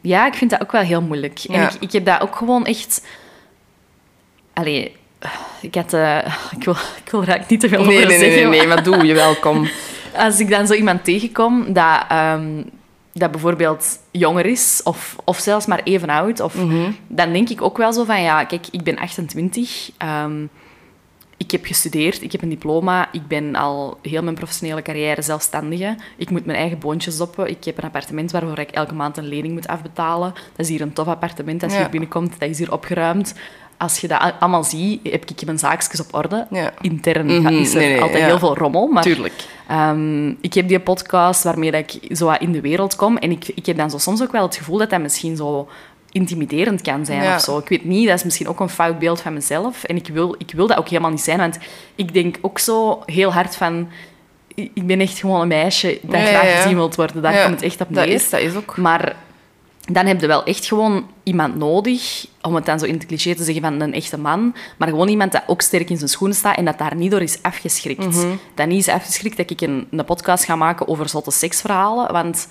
ja, ik vind dat ook wel heel moeilijk. En ik, ik heb dat ook gewoon echt... Allee, ik had... eh, ik, wil, ik wil er eigenlijk niet te veel Nee, over nee, nee, zeggen. nee, nee, maar doe je welkom. Als ik dan zo iemand tegenkom dat, ehm, dat bijvoorbeeld jonger is, of, of zelfs maar even oud, of, Mhm. dan denk ik ook wel zo van, ja, kijk, ik ben 28... ehm, ik heb gestudeerd, ik heb een diploma, ik ben al heel mijn professionele carrière zelfstandige. Ik moet mijn eigen boontjes doppen. Ik heb een appartement waarvoor ik elke maand een lening moet afbetalen. Dat is hier een tof appartement. Als je Ja. hier binnenkomt, dat is hier opgeruimd. Als je dat allemaal ziet, heb ik mijn zaakjes op orde. Ja. Intern Mhm, is er nee, nee, altijd ja. heel veel rommel, maar Tuurlijk. Ehm, ik heb die podcast waarmee dat ik zo in de wereld kom. En ik, ik heb dan zo soms ook wel het gevoel dat dat misschien zo intimiderend kan zijn Ja. of zo. Ik weet niet, dat is misschien ook een fout beeld van mezelf. En ik wil, ik wil dat ook helemaal niet zijn, want ik denk ook zo heel hard van... Ik ben echt gewoon een meisje dat Ja, graag ja, ja. gezien wilt worden. Daar komt het echt op Dat neer. is, dat is ook. Maar dan heb je wel echt gewoon iemand nodig, om het dan zo in het cliché te zeggen van een echte man, maar gewoon iemand dat ook sterk in zijn schoenen staat en dat daar niet door is afgeschrikt. Mhm. Dat niet is afgeschrikt dat ik een, een podcast ga maken over zotte seksverhalen, want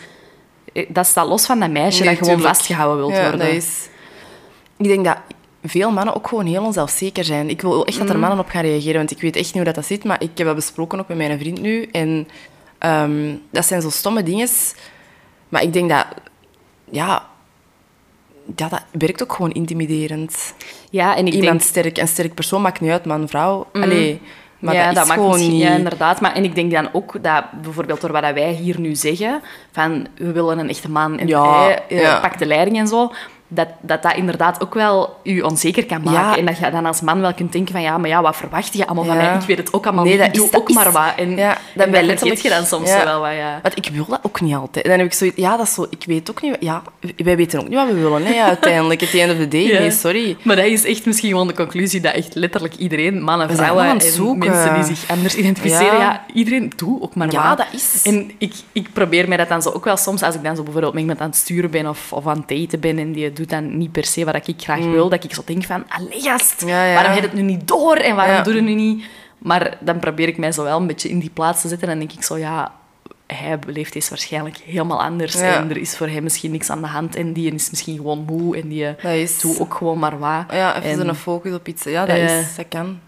eh, dat staat los van dat meisje Nee, dat gewoon tuurlijk. vastgehouden wil ja, worden. Dat is... Ik denk dat veel mannen ook gewoon heel onzelfzeker zijn. Ik wil echt dat er mannen op gaan reageren, want ik weet echt niet hoe dat, dat zit, maar ik heb dat besproken ook met mijn vriend nu. En ehm, dat zijn zo stomme dingen. Maar ik denk dat... Ja... Ja, dat werkt ook gewoon intimiderend. Ja, en ik Iemand denk... sterk, een sterk persoon maakt niet uit, man, vrouw. Allee, Maar ja, dat maakt gewoon niet... Ja, inderdaad. Maar, en ik denk dan ook dat bijvoorbeeld door wat wij hier nu zeggen, van we willen een echte man en Ja, hij eh, ja. pakt de leiding en zo, dat, dat dat inderdaad ook wel je onzeker kan maken. Ja. En dat je dan als man wel kunt denken van ja, maar ja, wat verwacht je allemaal van Ja. mij? Ik weet het ook allemaal Nee, niet, dat ik doe is- ook is- maar wat. En, Ja, en dat ben vergeet je dan soms Ja. wel wat, ja. Want ik wil dat ook niet altijd. Dan heb ik zoiets... Ja, dat is zo... Ik weet ook niet... Ja, wij weten ook niet wat we willen, hè, uiteindelijk. At the end of the day. Ja. Nee, sorry. Maar dat is echt misschien gewoon de conclusie dat echt letterlijk iedereen, mannen, vrouwen en mensen die zich anders identificeren, ja. Ja. iedereen doet ook maar Ja, wat. dat is... En ik, ik probeer mij dat dan zo ook wel soms, als ik dan zo bijvoorbeeld met iemand aan het sturen ben of, of aan het daten ben en die doet dan niet per se wat ik graag wil, dat ik zo denk van, allee gast, Mm. Ja, ja. waarom heb je het nu niet door en waarom Ja. doe je het nu niet? Maar dan probeer ik mij zo wel een beetje in die plaats te zetten en dan denk ik zo, ja, hij beleeft deze waarschijnlijk helemaal anders en er is voor hem misschien niks aan de hand en die is misschien gewoon moe en die Dat is... doet ook gewoon maar wat. Ja, even En- zo'n focus op iets. Ja, dat, Eh. is, dat kan.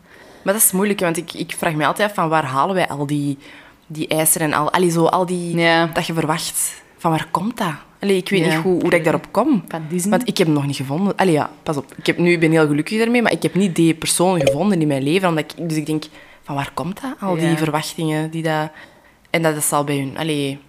Maar dat is moeilijk, want ik, ik vraag me altijd af van waar halen wij al die, die eisen en al, allee, zo, al die... Dat je verwacht. Van waar komt dat? Allee, ik weet Ja. niet hoe, hoe dat ik daarop kom. Van Disney? Want ik heb hem nog niet gevonden. Allee, ja, pas op. Ik, heb nu, ik ben heel gelukkig daarmee, maar ik heb niet die persoon gevonden in mijn leven. Omdat ik, dus ik denk, van waar komt dat? Al die Ja. verwachtingen die dat... En dat is al bij hun... Allee,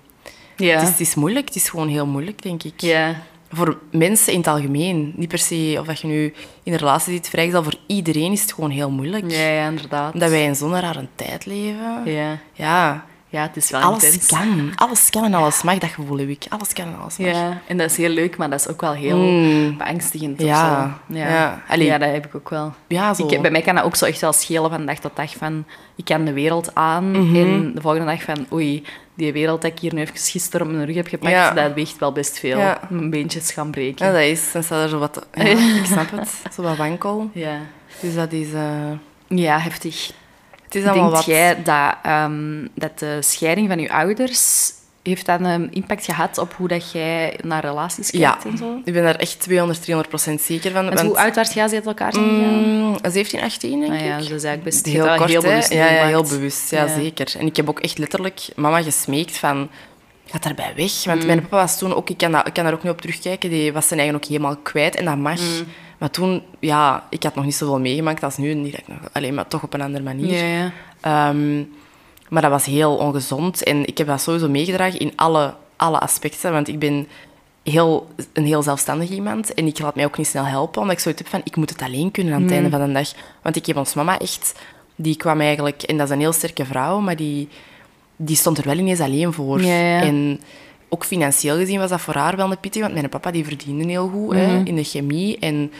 Ja. het, is, het is moeilijk. Het is gewoon heel moeilijk, denk ik. ja. Voor mensen in het algemeen. Niet per se of dat je nu in een relatie zit, vrijgezel. Voor iedereen is het gewoon heel moeilijk. Ja, ja, inderdaad. Omdat wij in zo'n rare tijd leven. Ja. Ja, ja, het is wel alles intens. kan. Alles kan en alles mag, dat gevoel heb ik. Alles kan en alles mag. Ja, en dat is heel leuk, maar dat is ook wel heel Mm. beangstigend. of Ja, zo. Ja. ja. Allee. ja, dat heb ik ook wel. Ja, zo. Ik, bij mij kan dat ook zo echt wel schelen van dag tot dag. Van, ik kan de wereld aan Mhm. en de volgende dag van... Oei, die wereld dat ik hier nu even gisteren op mijn rug heb gepakt, Ja. dat weegt wel best veel. Ja. Mijn beentjes gaan breken. Ja, dat is. Dan staat er zo wat... Ik snap het. Zo wat wankel. Ja, Dus dat is... eh, ja heftig. Het is allemaal Denk wat... jij dat, ehm, dat de scheiding van je ouders... Heeft dat een impact gehad op hoe dat jij naar relaties Ja, kijkt en zo? ik ben daar echt 200, 300 procent zeker van. Want hoe oud was jij je uit elkaar zijn gegaan? Mm, 17, 18, denk Ah ja, ik. dus eigenlijk best heel heel, kort, heel bewust Ja, ja, heel bewust. Ja, Ja. zeker. En ik heb ook echt letterlijk mama gesmeekt van... Ga daarbij weg. Mm. Want mijn papa was toen ook... Ik kan, ik kan daar ook niet op terugkijken. Die was zijn eigen ook helemaal kwijt. En dat mag. Mm. Maar toen... Ja, ik had nog niet zoveel meegemaakt als nu. Ik nog, alleen maar toch op een andere manier. Ja, ja. Ehm, maar dat was heel ongezond. En ik heb dat sowieso meegedragen in alle, alle aspecten. Want ik ben heel, een heel zelfstandig iemand. En ik laat mij ook niet snel helpen. Omdat ik zoiets heb van, ik moet het alleen kunnen aan het einde van de dag. Want ik heb ons mama echt... Die kwam eigenlijk... En dat is een heel sterke vrouw, maar die, die stond er wel ineens alleen voor. Ja. En ook financieel gezien was dat voor haar wel een pittig. Want mijn papa die verdiende heel goed hè, Mhm. in de chemie. En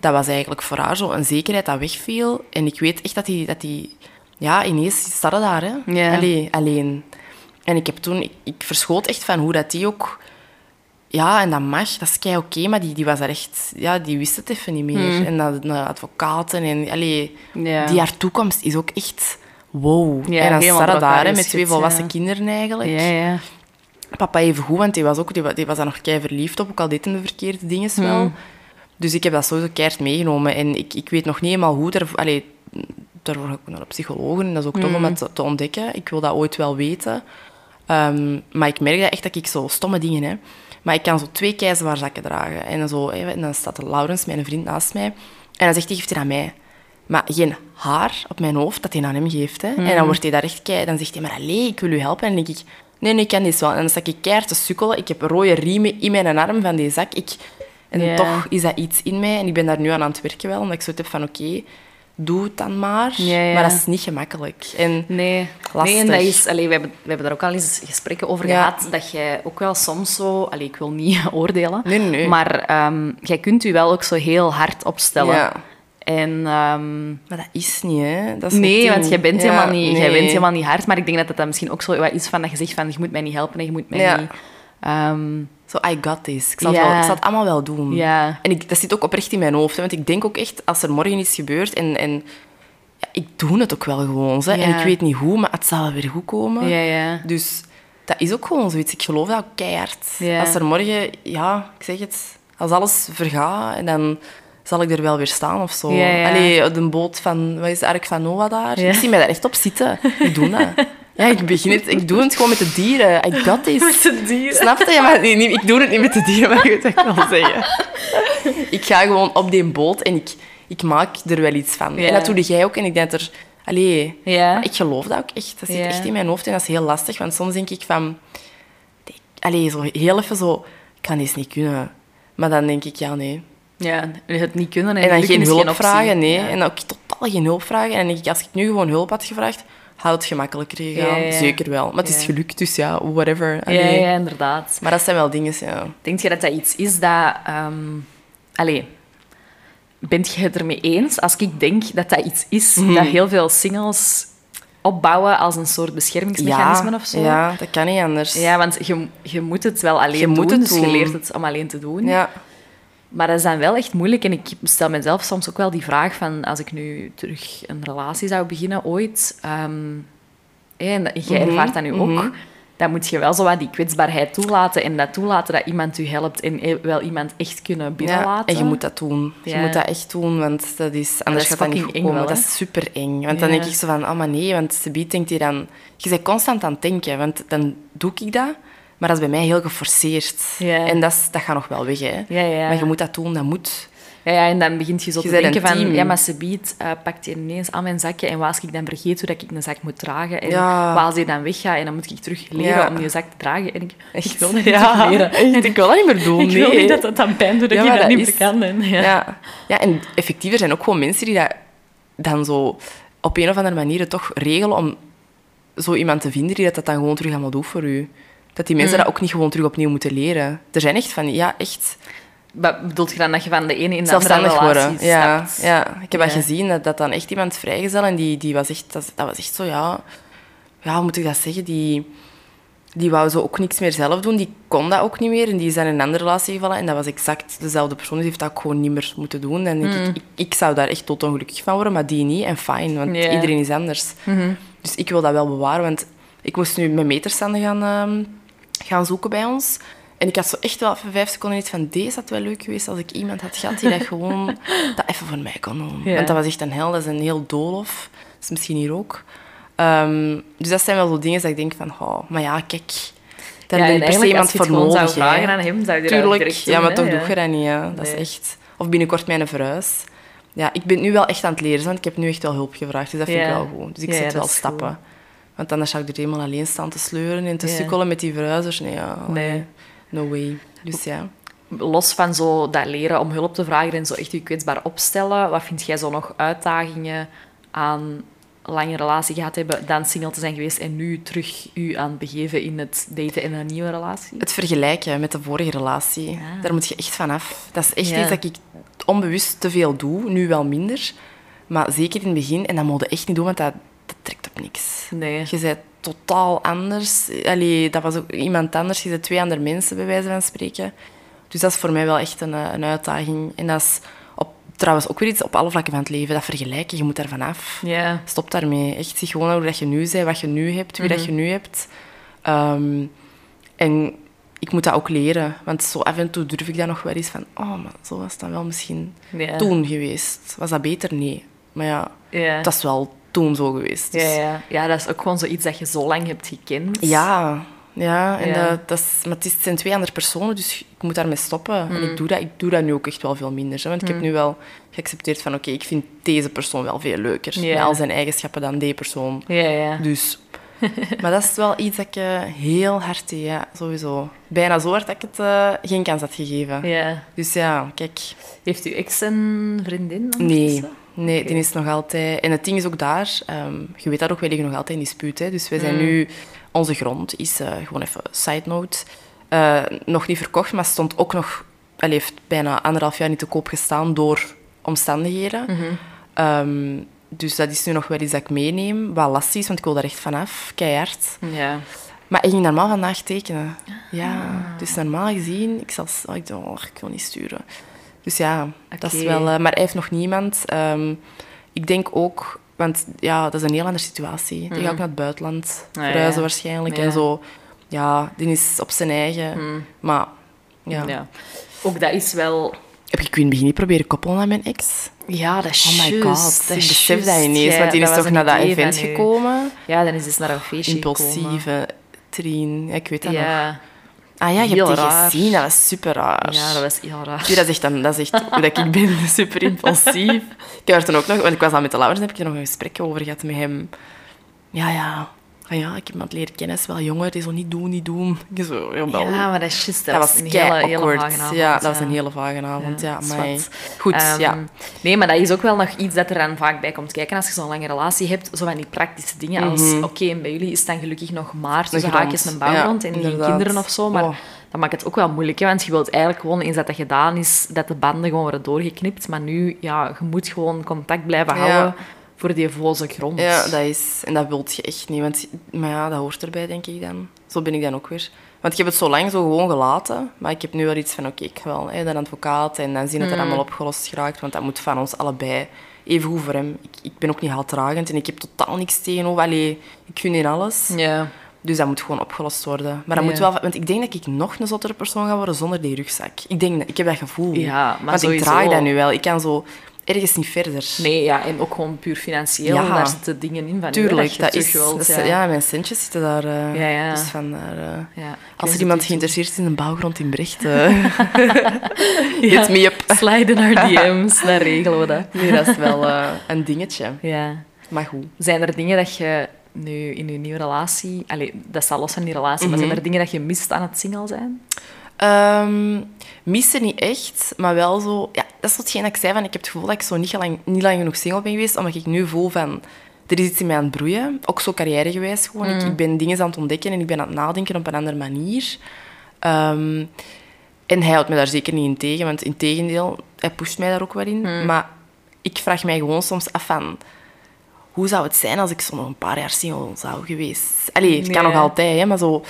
dat was eigenlijk voor haar zo een zekerheid dat wegviel. En ik weet echt dat die... Dat die ja, ineens staat ze daar, hè. Allee, alleen. En ik heb toen... Ik, ik verschoot echt van hoe dat die ook... Ja, en dat mag, dat is kei oké, maar die, die was er echt... Ja, die wist het even niet meer. En dat, de advocaten en... Allee, die haar toekomst is ook echt... Wow. En dan staat daar, hè, met twee volwassen kinderen eigenlijk. Papa even goed, want die was, ook, die, wa- die was daar nog kei verliefd op, ook al deed hij de verkeerde dingen wel. Hmm. Dus ik heb dat sowieso keihard meegenomen. En ik, ik weet nog niet helemaal hoe. Daar, allee, daarvoor ga ik naar de psycholoog en dat is ook Hmm. tof om dat te, te ontdekken. Ik wil dat ooit wel weten. Ehm, maar ik merk dat echt dat ik zo stomme dingen heb. Maar ik kan zo twee keizerzakken dragen. En, zo, hè, en dan staat Laurens, mijn vriend, naast mij. En dan zegt hij, geeft hij aan mij. Maar geen haar op mijn hoofd dat hij aan hem geeft. Hè. En dan wordt hij daar echt kei... Dan zegt hij, maar allee, ik wil u helpen. En dan denk ik, nee, nee, ik kan dit wel. En dan sta ik keihard te sukkelen. Ik heb rode riemen in mijn arm van die zak. Ik, en toch is dat iets in mij. En ik ben daar nu aan aan het werken wel. Omdat ik zo heb van, oké, doe het dan maar. Ja, ja. Maar dat is niet gemakkelijk. En Nee. Lastig. nee, en dat is... Allee, we, hebben, we hebben daar ook al eens gesprekken over Ja. gehad, dat jij ook wel soms zo... Allee, ik wil niet oordelen. Nee, nee, nee. Maar ehm, jij kunt u wel ook zo heel hard opstellen. En... ehm, Maar dat is niet, hè. Dat is Nee, want jij bent, Ja, helemaal niet, jij nee. bent helemaal niet hard. Maar ik denk dat dan misschien ook zo wat is van dat je zegt van je moet mij niet helpen en je moet mij Ja. niet... ehm, Zo, I got this. Ik zal, het, wel, ik zal het allemaal wel doen. En ik, dat zit ook oprecht in mijn hoofd. Hè, want ik denk ook echt, als er morgen iets gebeurt... En, en ja, ik doe het ook wel gewoon. Hè, En ik weet niet hoe, maar het zal wel weer goed komen. ja, ja. Dus dat is ook gewoon zoiets. Ik geloof dat ook keihard. Als er morgen... Ja, ik zeg het. Als alles vergaat, en dan zal ik er wel weer staan of zo. Ja, ja. Allee, de boot van... Wat is Ark van Noah daar? Ja. Ik zie mij daar echt op zitten. Ik doe dat. Ja, ik begin het. Ik doe het gewoon met de dieren. I got this. Met de dieren. Snap je? Ja, maar nee, niet- ik doe het niet met de dieren, maar je ik wil zeggen. Ik ga gewoon op die boot en ik, ik maak er wel iets van. En dat doe jij ook. En ik denk dat er... Allee, ik geloof dat ook echt. Dat zit echt in mijn hoofd en dat is heel lastig. Want soms denk ik van... Allee, zo heel even zo... Ik kan deze niet kunnen. Maar dan denk ik, ja, nee. Ja, het niet kunnen en, En dan geen hulp vragen, nee. Ja. En ook totaal geen hulp vragen. En ik, als ik nu gewoon hulp had gevraagd, had het gemakkelijker gegaan. Ja, ja. Zeker wel. Maar het is gelukt, dus ja, whatever. Ja, Allee. ja, inderdaad. Maar dat zijn wel dingen, ja. Denk je dat dat iets is dat... ehm allee, bent je het ermee eens als ik denk dat dat iets is Mhm. dat heel veel singles opbouwen als een soort beschermingsmechanisme ja, of zo? Ja, dat kan niet anders. Ja, want je, je moet het wel alleen Je doen, moet het dus je leert het om alleen te doen. Ja. Maar dat is dan wel echt moeilijk. En ik stel mezelf soms ook wel die vraag van... Als ik nu terug een relatie zou beginnen ooit... ehm, en jij Mhm, ervaart dat nu ook... mhm. Dan moet je wel zo wat die kwetsbaarheid toelaten. En dat toelaten dat iemand u helpt. En e- wel iemand echt kunnen ja. binnenlaten. En je moet dat doen. Je moet dat echt doen, want dat is, anders gaat dat niet goed eng komen. wel, dat is super eng. Want dan denk ik zo van, oh maar nee, want Subiet denkt hij dan... Je bent constant aan het denken, want dan doe ik dat, maar dat is bij mij heel geforceerd. Ja. En dat, is, dat gaat nog wel weg, hè. Ja. Maar je moet dat doen, dat moet. Ja, ja, en dan begint je zo Je te denken van... team. Ja, maar ze biedt, eh, pakt hij ineens aan mijn zakje. En wat als ik dan vergeet hoe dat ik een zak moet dragen? En Ja. wat als hij dan weggaat? En dan moet ik terug leren om die zak te dragen. En ik, wil dat niet leren. Ik wil dat niet meer doen, Ik wil niet dat het dan pijn doet dat ik dat dat niet meer kan. En, ja. Ja. en effectief, er zijn ook gewoon mensen die dat dan zo op een of andere manier toch regelen om zo iemand te vinden die dat, dat dan gewoon terug allemaal doet voor u. Dat die mensen Mm. dat ook niet gewoon terug opnieuw moeten leren. Er zijn echt van, ja, echt Wat bedoelt je dan dat je van de ene in de andere zelfstandig relatie worden. Ja, ja, ik heb dat Ja. gezien, dat, dat dan echt iemand vrijgezel en die, die was echt, dat, dat was echt zo, ja, ja, hoe moet ik dat zeggen? Die, die wou zo ook niks meer zelf doen, die kon dat ook niet meer en die is dan in een andere relatie gevallen en dat was exact dezelfde persoon, die heeft dat ook gewoon niet meer moeten doen. En ik, ik, ik zou daar echt tot ongelukkig van worden, maar die niet en fijn, want iedereen is anders. Dus ik wil dat wel bewaren, want ik moest nu mijn meterstanden gaan, ehm, gaan zoeken bij ons. En ik had zo echt wel even vijf seconden iets van, deze had wel leuk geweest als ik iemand had gehad die dat gewoon dat even voor mij kon doen. Ja. Want dat was echt een hel, dat is een heel doolhof. Dat is misschien hier ook. Ehm, dus dat zijn wel zo dingen dat ik denk van, oh, maar ja, kijk, daar Ja, heb en je per iemand als je voor nodig. zou vragen hè. aan hem, zou je dat Tuurlijk, ja, maar hè, toch ja. doe je dat niet. Ja. Dat Nee. is echt... Of binnenkort mijn verhuis. Ja, ik ben nu wel echt aan het leren, want ik heb nu echt wel hulp gevraagd. Dus dat vind ik wel goed. Dus ik zet wel dat stappen. goed. Want anders zou ik er helemaal alleen staan te sleuren en te sukkelen met die verhuizers. Nee, ja, Nee. no way. Dus ja. Los van zo dat leren om hulp te vragen en zo echt je kwetsbaar opstellen, wat vind jij zo nog uitdagingen aan lange relatie gehad hebben, dan single te zijn geweest en nu terug u aan het begeven in het daten in een nieuwe relatie? Het vergelijken met de vorige relatie, Ah. daar moet je echt van af. Dat is echt Ja. iets dat ik onbewust te veel doe, nu wel minder. Maar zeker in het begin, en dat moet je echt niet doen, want dat, dat trekt op niks. Nee. Je bent totaal anders. Allee, dat was ook iemand anders. Je bent twee andere mensen, bij wijze van spreken. Dus dat is voor mij wel echt een, een uitdaging. En dat is op, trouwens ook weer iets op alle vlakken van het leven. Dat vergelijken, je moet daar vanaf. Ja. Stop daarmee. Echt zie gewoon hoe dat je nu bent, wat je nu hebt, wie Mhm. dat je nu hebt. Ehm, en ik moet dat ook leren. Want zo af en toe durf ik dat nog wel eens van... Oh, maar zo was dan wel misschien toen geweest. Was dat beter? Nee. Maar ja, Ja. dat is wel toen zo geweest. Dus Ja, ja. ja, dat is ook gewoon zoiets dat je zo lang hebt gekend. Ja, ja, en Ja. Dat, dat is, maar het, is, het zijn twee andere personen, dus ik moet daarmee stoppen. En Mm. ik doe, dat, ik doe dat nu ook echt wel veel minder. Hè, want ik heb nu wel geaccepteerd van, oké, ik vind deze persoon wel veel leuker. Ja. Met al zijn eigenschappen dan die persoon. Ja, ja. Dus... maar dat is wel iets dat ik eh, heel hard deed, ja, sowieso. Bijna zo hard dat ik het eh, geen kans had gegeven. ja. Dus ja, kijk... Heeft uw ex een vriendin? Nee? Nee Oké. die is nog altijd... En het ding is ook daar, ehm, je weet dat ook, wij liggen nog altijd in dispuut. Hè, dus wij zijn Mm. nu... Onze grond is, eh, gewoon even side note, eh, nog niet verkocht, maar stond ook nog... Allee, heeft bijna anderhalf jaar niet te koop gestaan door omstandigheden. Mhm. Ehm, dus dat is nu nog wel iets dat ik meeneem. Wat lastig is, want ik wil daar echt vanaf. Keihard. Ja. Maar hij ging normaal vandaag tekenen. Ja, Ah. dus normaal gezien... Ik, zal, oh, ik oh, ik wil niet sturen. Dus ja, dat is wel... eh, maar hij heeft nog niemand. Ehm, ik denk ook... Want ja, dat is een heel andere situatie. Die gaat ook naar het buitenland Ah, verhuizen ja. waarschijnlijk. Ja. En zo. Ja, die is op zijn eigen. Maar ja. Ja. Ook dat is wel... Heb ik in het begin niet proberen koppelen aan mijn ex? Ja, dat is Oh my god, dat ik besef dat ineens. Want die is toch naar dat event gekomen. Ja, dan is dus naar een feestje gekomen. Impulsieve trien. Ik weet dat nog. Ah ja, je Heel hebt die raar. gezien. Dat was super raar. Ja, dat was heel raar. Ja, dat is echt, dan, dat is echt hoe dat ik ben, super impulsief. Ik heb er toen ook nog, want ik was al met de Laurens, heb ik er nog een gesprek over gehad met hem. Ja, ja. Ah ja, ik heb het leren kennen, is wel jonger, die zo niet doen, niet doen. Ik zo, jawel. Ja, maar dat is juist. dat was een hele, vage avond, ja, dat was een hele vage avond. Ja, Ja, maar. Goed, Ehm, ja. Nee, maar dat is ook wel nog iets dat er dan vaak bij komt kijken als je zo'n lange relatie hebt. Zo van die praktische dingen als... Oké, en bij jullie is het dan gelukkig nog maar tussen Mhm. haakjes een bouwgrond ja, en geen inderdaad. kinderen of zo. Maar Oh. dat maakt het ook wel moeilijk, hè, want je wilt eigenlijk gewoon, eens dat dat gedaan is, dat de banden gewoon worden doorgeknipt. Maar nu, ja, je moet gewoon contact blijven Ja. houden voor die voze grond. Ja, dat is... En dat wilt je echt niet. Want, maar ja, dat hoort erbij, denk ik dan. Zo ben ik dan ook weer. Want ik heb het zo lang zo gewoon gelaten. Maar ik heb nu wel iets van, oké, ik ga wel hè, de advocaat en dan zien dat het Mm. allemaal opgelost geraakt. Want dat moet van ons allebei. Even goed voor hem. Ik, ik ben ook niet haatdragend en ik heb totaal niks tegenover. Allee, ik gun in alles. Ja. Dus dat moet gewoon opgelost worden. Maar dat moet wel... Want ik denk dat ik nog een zottere persoon ga worden zonder die rugzak. Ik denk, ik heb dat gevoel. Ja, maar Want sowieso. ik draag dat nu wel. Ik kan zo ergens niet verder. Nee, ja, en ook gewoon puur financieel. Ja. Daar zitten dingen in van Tuurlijk, dat is, wilt, dat is- ja. ja. mijn centjes zitten daar. eh, Ja, ja. Dus vandaar, eh, Ja, als er iemand geïnteresseerd is in een bouwgrond in Brecht, Ja. hit me up. Slide naar DM's, dan regelen we dat. Nee, dat is wel een dingetje. Ja. Maar goed. Zijn er dingen dat je nu in je nieuwe relatie... Allee, dat staat los van die relatie, maar Mhm. zijn er dingen dat je mist aan het single zijn? Ehm missen niet echt, maar wel zo... Ja, dat is hetgeen dat ik zei, van, ik heb het gevoel dat ik zo niet lang, niet lang genoeg single ben geweest, omdat ik nu voel van... Er is iets in mij aan het broeien, ook zo carrièregewijs gewoon. Ik, ik ben dingen aan het ontdekken en ik ben aan het nadenken op een andere manier. Ehm, en hij houdt me daar zeker niet in tegen, want in tegendeel, hij pusht mij daar ook wel in. Maar ik vraag mij gewoon soms af van... Hoe zou het zijn als ik zo nog een paar jaar single zou geweest? Allee, het kan nog altijd, hè, maar zo...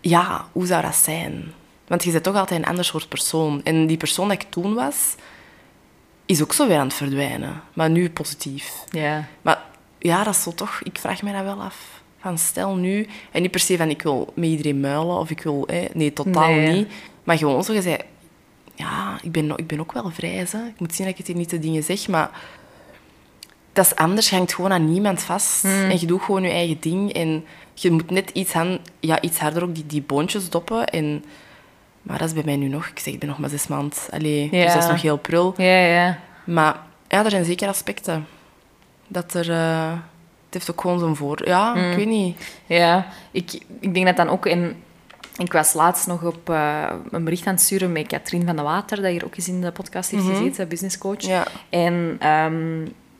Ja, hoe zou dat zijn? Want je bent toch altijd een ander soort persoon. En die persoon dat ik toen was, is ook zo weer aan het verdwijnen. Maar nu positief. Ja. Maar ja, dat is zo toch... Ik vraag me dat wel af. Van stel nu... En niet per se van ik wil met iedereen muilen of ik wil... Hè, nee, totaal Nee. niet. Maar gewoon zo gezegd... Ja, ik ben, ik ben ook wel vrij. Hè. Ik moet zien dat ik het hier niet te dingen zeg, maar... Dat is anders. Je hangt gewoon aan niemand vast. En je doet gewoon je eigen ding. En je moet net iets, han- ja, iets harder ook die, die boontjes doppen. En, maar dat is bij mij nu nog. Ik zeg, ik ben nog maar zes maanden. Allee, Ja. Dus dat is nog heel prul. Ja, ja. Maar ja, er zijn zeker aspecten. Dat er... eh, het heeft ook gewoon zo'n voor... Ja, Mm. ik weet niet. Ja, ik, ik denk dat dan ook... In, ik was laatst nog op eh, een bericht aan het sturen met Katrien van de Water, dat hier ook eens in de podcast heeft gezeten, businesscoach. Ja. En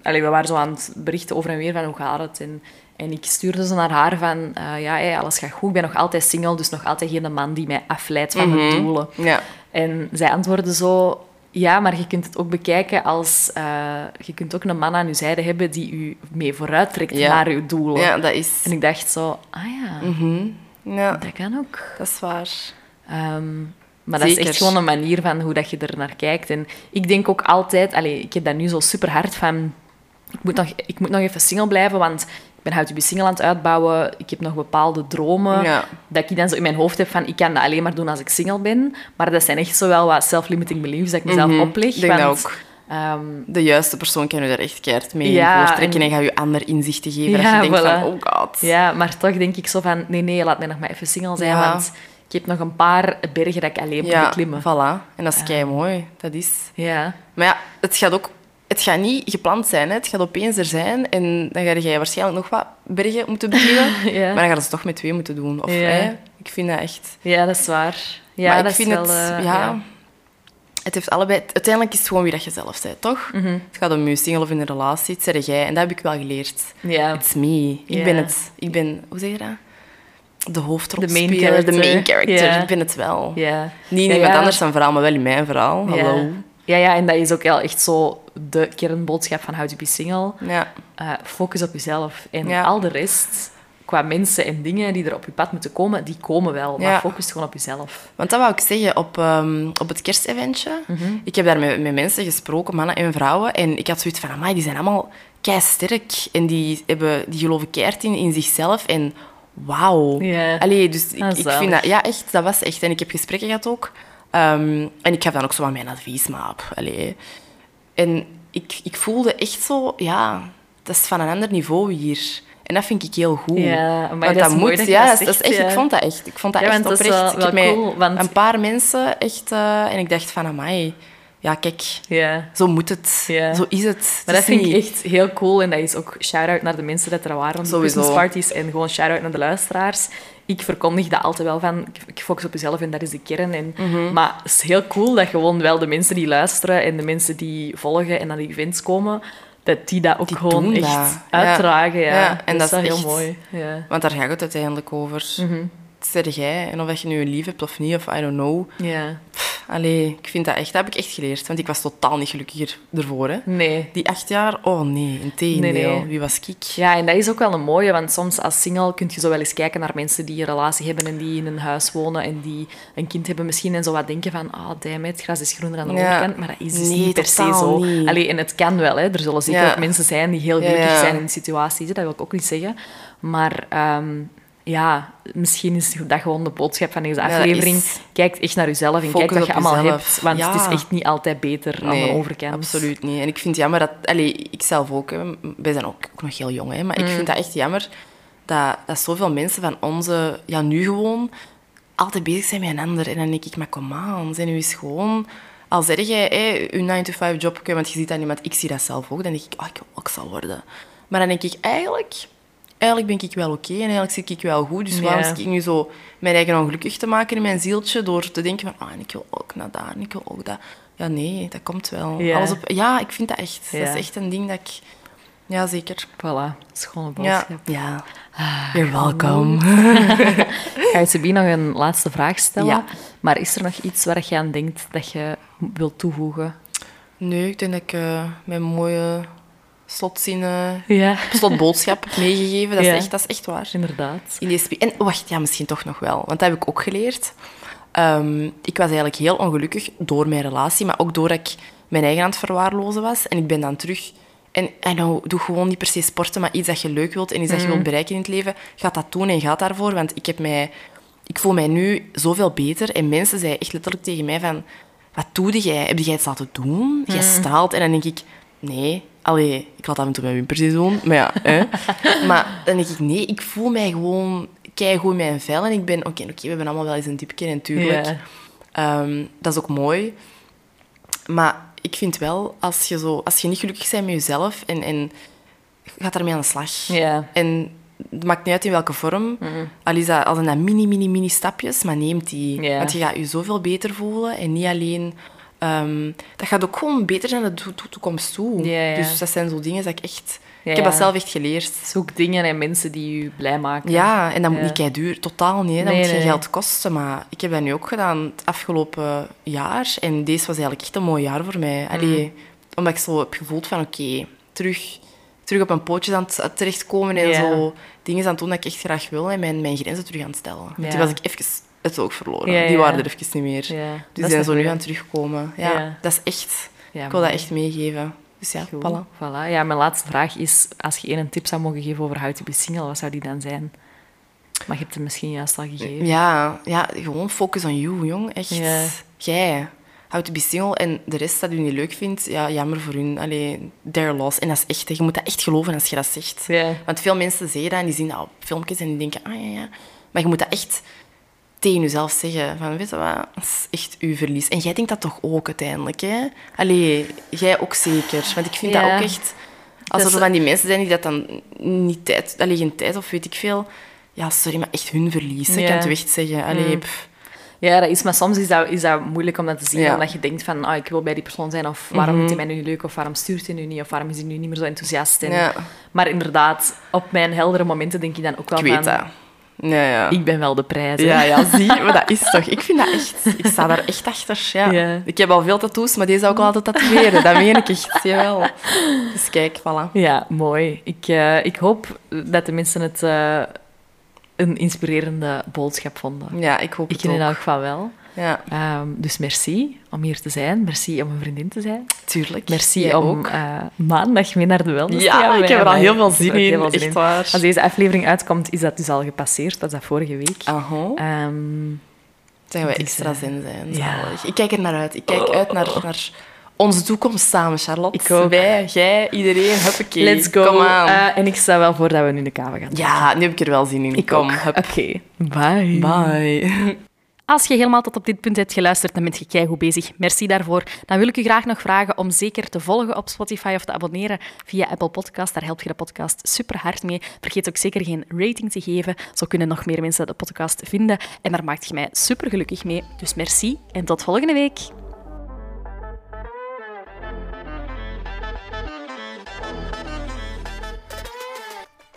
allee, we waren zo aan het berichten over en weer van hoe gaat het. En, en ik stuurde zo naar haar van, eh, ja, hey, alles gaat goed, ik ben nog altijd single, dus nog altijd geen man die mij afleidt van mijn doelen. Ja. En zij antwoordde zo... Ja, maar je kunt het ook bekijken als... eh, je kunt ook een man aan je zijde hebben die u mee vooruit trekt Ja. naar uw doelen. ja, dat is... En ik dacht zo... Ah ja, Mhm. Ja, dat kan ook. dat is waar. Ehm, maar dat is echt gewoon een manier van hoe dat je er naar kijkt. En ik denk ook altijd... Allee, ik heb dat nu zo super hard van... Ik moet, nog, ik moet nog even single blijven, want ben Single aan het uitbouwen. Ik heb nog bepaalde dromen. Ja. Dat ik dan zo in mijn hoofd heb van... Ik kan dat alleen maar doen als ik single ben. Maar dat zijn echt zo wel wat self-limiting beliefs dat ik mezelf Mhm. opleg. Ik denk dat ook. ehm, De juiste persoon kan je daar echt keihard mee Ja, voortrekken en, en- ga je ander inzichten geven. Ja, dat je denkt voilà. van, oh god. ja, maar toch denk ik zo van... Nee, nee, laat mij nog maar even single zijn, Ja. want ik heb nog een paar bergen dat ik alleen moet Ja, beklimmen. voilà. En dat is kei mooi. Dat is... Ja. Maar ja, het gaat ook... Het gaat niet gepland zijn, hè. het gaat opeens er zijn. En dan ga je waarschijnlijk nog wat bergen moeten beklimmen. Ja. Maar dan gaan ze het toch met twee moeten doen. Of, Ja. hè, ik vind dat echt... ja, dat is waar. Ja, maar dat ik vind is wel... het... eh, ja, Het heeft allebei... Uiteindelijk is het gewoon wie dat je zelf bent, toch? Mhm. Het gaat om je single of in een relatie. Het zeg jij. En dat heb ik wel geleerd. Ja. It's me. Ik ben het. Ik ben... Hoe zeg je dat? De hoofdrolspeler. De main character. De main character. Ik ben het wel. Ja. Niet in Ja, iemand ja. anders zijn verhaal, maar wel in mijn verhaal. Hallo. Ja. Ja, en dat is ook wel echt zo de kernboodschap van How to Be Single. Ja. Eh, focus op jezelf. En Ja. al de rest, qua mensen en dingen die er op je pad moeten komen, die komen wel. Maar Ja. focus gewoon op jezelf. Want dat wou ik zeggen op, ehm, op het kersteventje. Mhm. Ik heb daar met, met mensen gesproken, mannen en vrouwen. En ik had zoiets van, amai, die zijn allemaal sterk. En die, hebben, die geloven keihard in, in zichzelf. En wauw. Ja. Allee, dus ik, Ah, ik vind dat... Ja, echt, dat was echt. En ik heb gesprekken gehad ook. Ehm, en ik gaf dan ook zo wat mijn advies, maar... Allee. En ik, ik voelde echt zo, ja... Dat is van een ander niveau hier. En dat vind ik heel goed. Ja, maar want dat moet. dat ja, dat dat is echt, ja. ik vond dat echt. Ik vond dat Ja, echt oprecht. ik heb cool, want- een paar mensen echt... eh, en ik dacht van, amai, ja, kijk, Ja. zo moet het. Ja. Zo is het. Maar dat vind ik echt heel cool. En dat is ook shout-out naar de mensen dat er waren op de. Christmas parties. En gewoon shout-out naar de luisteraars. Ik verkondig dat altijd wel van... ik- focus op jezelf en dat is de kern. En, Mhm. Maar het is heel cool dat gewoon wel de mensen die luisteren en de mensen die volgen en naar die events komen, dat die dat ook Die gewoon echt dat. Uitdragen. Ja. Ja, en dat is echt- heel mooi. Ja. Want daar gaat het uiteindelijk over. Mhm. Zeg jij, en of dat je nu een lief hebt of niet, of I don't know. ja. Allee, ik vind dat echt, dat heb ik echt geleerd. Want ik was totaal niet gelukkiger ervoor. Hè. Nee. Die acht jaar, oh nee, in tegendeel. Nee, nee. Wie was ik? Ja, en dat is ook wel een mooie, want soms als single kun je zo wel eens kijken naar mensen die een relatie hebben en die in een huis wonen en die een kind hebben misschien en zo wat denken van, ah, damn it, het gras is groener aan de Ja. overkant, maar dat is dus Nee, niet per se zo. niet. Allee, en het kan wel, hè. er zullen zeker Ja. ook mensen zijn die heel gelukkig ja. zijn in die situaties, dat wil ik ook niet zeggen. Maar ehm, ja, misschien is dat gewoon de boodschap van deze aflevering. is- Kijk echt naar jezelf en kijk wat je allemaal jezelf. hebt, want het Ja. is echt niet altijd beter aan de overkant. absoluut niet. En ik vind het jammer dat... Allee, ik zelf ook. Hè. Wij zijn ook, ook nog heel jong, hè. Maar ik Mm. vind dat echt jammer dat, dat zoveel mensen van onze... Ja, nu gewoon altijd bezig zijn met een ander. En dan denk ik, maar kom aan, zijn nu eens gewoon... Al zeg jij, hé, je 9-to-5 job, want je ziet dat niet, want ik zie dat zelf ook. Dan denk ik, oh, ik wil ook zal worden. Maar dan denk ik, eigenlijk... Eigenlijk ben ik wel oké en eigenlijk zit ik wel goed. Dus waarom Ja. zit ik nu zo mijn eigen ongelukkig te maken in mijn zieltje door te denken van, ah, ik wil ook naar daar, en ik wil ook dat. Ja, nee, dat komt wel. Ja. Alles op, ja, ik vind dat echt. Ja. Dat is echt een ding dat ik... Ja, zeker. Voilà, Ja. boodschap. ja. You're welcome. Ik ga je Sabine nog een laatste vraag stellen. Ja. Maar is er nog iets waar je aan denkt dat je wilt toevoegen? Nee, ik denk dat ik eh, mijn mooie slotzin, eh, Ja, slotboodschap meegegeven. Dat is, echt, dat is echt waar. inderdaad. In en wacht, ja, misschien toch nog wel. Want dat heb ik ook geleerd. Ehm, ik was eigenlijk heel ongelukkig door mijn relatie, maar ook doordat ik mijn eigen aan het verwaarlozen was. En ik ben dan terug... En, en nou, doe gewoon niet per se sporten, maar iets dat je leuk wilt en iets dat je wilt bereiken in het leven. Ga dat doen en ga daarvoor. Want ik, heb mij, ik voel mij nu zoveel beter. En mensen zeiden echt letterlijk tegen mij van... Wat doe jij? Heb jij iets laten doen? Jij straalt. En dan denk ik... Nee, allee, ik laat af en toe mijn wimpers doen. Maar ja, hè. Maar dan denk ik... Nee, ik voel mij gewoon keigoed in mijn vel. En ik ben... Oké, oké, we hebben allemaal wel eens een diepje, natuurlijk. Ja. Ehm, dat is ook mooi. Maar ik vind wel, als je, zo, als je niet gelukkig bent met jezelf en, en gaat daarmee aan de slag. Ja. En het maakt niet uit in welke vorm. Al is dat, al zijn dat mini, mini, mini stapjes, maar neem die. Ja. Want je gaat je zoveel beter voelen. En niet alleen... ehm, dat gaat ook gewoon beter zijn naar de to- to- toekomst toe. Ja, ja. Dus dat zijn zo dingen dat ik echt... Ja, ik heb dat zelf echt geleerd. Zoek dingen en mensen die je blij maken. Ja, en dat moet niet kei duur, totaal niet. hè. Dat Nee, moet geen nee. geld kosten. Maar ik heb dat nu ook gedaan het afgelopen jaar. En deze was eigenlijk echt een mooi jaar voor mij. Allee, omdat ik zo heb gevoeld van, oké, terug, terug op mijn pootjes aan het terechtkomen en zo dingen aan het doen dat ik echt graag wil en mijn, mijn grenzen terug aan het stellen. Die was ik even het oog verloren. Ja, Die waren er even niet meer. Ja, Dus die zijn zo nu aan terugkomen. Ja, dat is echt... Ja, ik wil dat echt meegeven. Dus ja, voilà. Voilà. Ja, mijn laatste vraag is, als je één tip zou mogen geven over how to be single, wat zou die dan zijn? Maar je hebt hem misschien juist al gegeven. Ja, ja, gewoon focus on you, jong. Echt. Ja. Jij. How to be single. En de rest dat u niet leuk vindt, ja, jammer voor hun. Allee, their loss. En dat is echt, je moet dat echt geloven als je dat zegt. Want veel mensen zeggen dat en die zien dat op filmpjes en die denken, ah ja, ja. Maar je moet dat echt tegen jezelf zeggen. Van, weet je wat, dat is echt uw verlies. En jij denkt dat toch ook uiteindelijk, hè? Allee, jij ook zeker. Want ik vind Ja. dat ook echt... Als Dat er van die mensen zijn die dat dan niet tijd... Allee, geen tijd of weet ik veel... Ja, sorry, maar echt hun verlies. hè. Ik Ja. kan het echt zeggen. Allee, pff. Ja, dat is, maar soms is dat, is dat moeilijk om dat te zien. Ja. Omdat je denkt van, ah, ik wil bij die persoon zijn. Of waarom vindt hij mij nu leuk? Of waarom stuurt hij nu niet? Of waarom is hij nu niet meer zo enthousiast? En, Ja. Maar inderdaad, op mijn heldere momenten denk je dan ook wel Ik weet van... dat. Ja, ja. Ik ben wel de prijs. hè. Ja, ja, zie. Maar dat is toch... Ik vind dat echt... Ik sta daar echt achter. Ja. Ja. Ik heb al veel tattoos, maar deze zou ik altijd tatoeëren. Dat meen ik echt. Jawel. Dus kijk, voilà. Ja, mooi. Ik, eh, ik hoop dat de mensen het eh, een inspirerende boodschap vonden. Ja, ik hoop Ik het in ook. elk geval wel. Ja, Ehm, dus merci om hier te zijn. Merci om een vriendin te zijn. tuurlijk. Merci Jij om ook. eh, maandag mee naar de wellness te Ja, gaan. ik heb er al heel veel zin in. heel veel zin Echt waar. Als deze aflevering uitkomt, is dat dus al gepasseerd. Dat is dat vorige week. Aha. Ehm, Zeggen wij dus, extra eh, zin zijn. ja. zalig. Ik kijk er naar uit. Ik kijk uit naar, naar onze toekomst samen, Charlotte. Ik ook. Wij, jij, iedereen, huppakee. Let's go. Kom aan. Eh, en ik sta wel voor dat we nu de kava gaan ja, nu heb ik er wel zin in. Ik Kom. Oké, bye. Bye. Als je helemaal tot op dit punt hebt geluisterd, dan bent je keigoed bezig. Merci daarvoor. Dan wil ik u graag nog vragen om zeker te volgen op Spotify of te abonneren via Apple Podcast. Daar help je de podcast super hard mee. Vergeet ook zeker geen rating te geven. Zo kunnen nog meer mensen de podcast vinden. En daar maakt je mij super gelukkig mee. Dus merci en tot volgende week.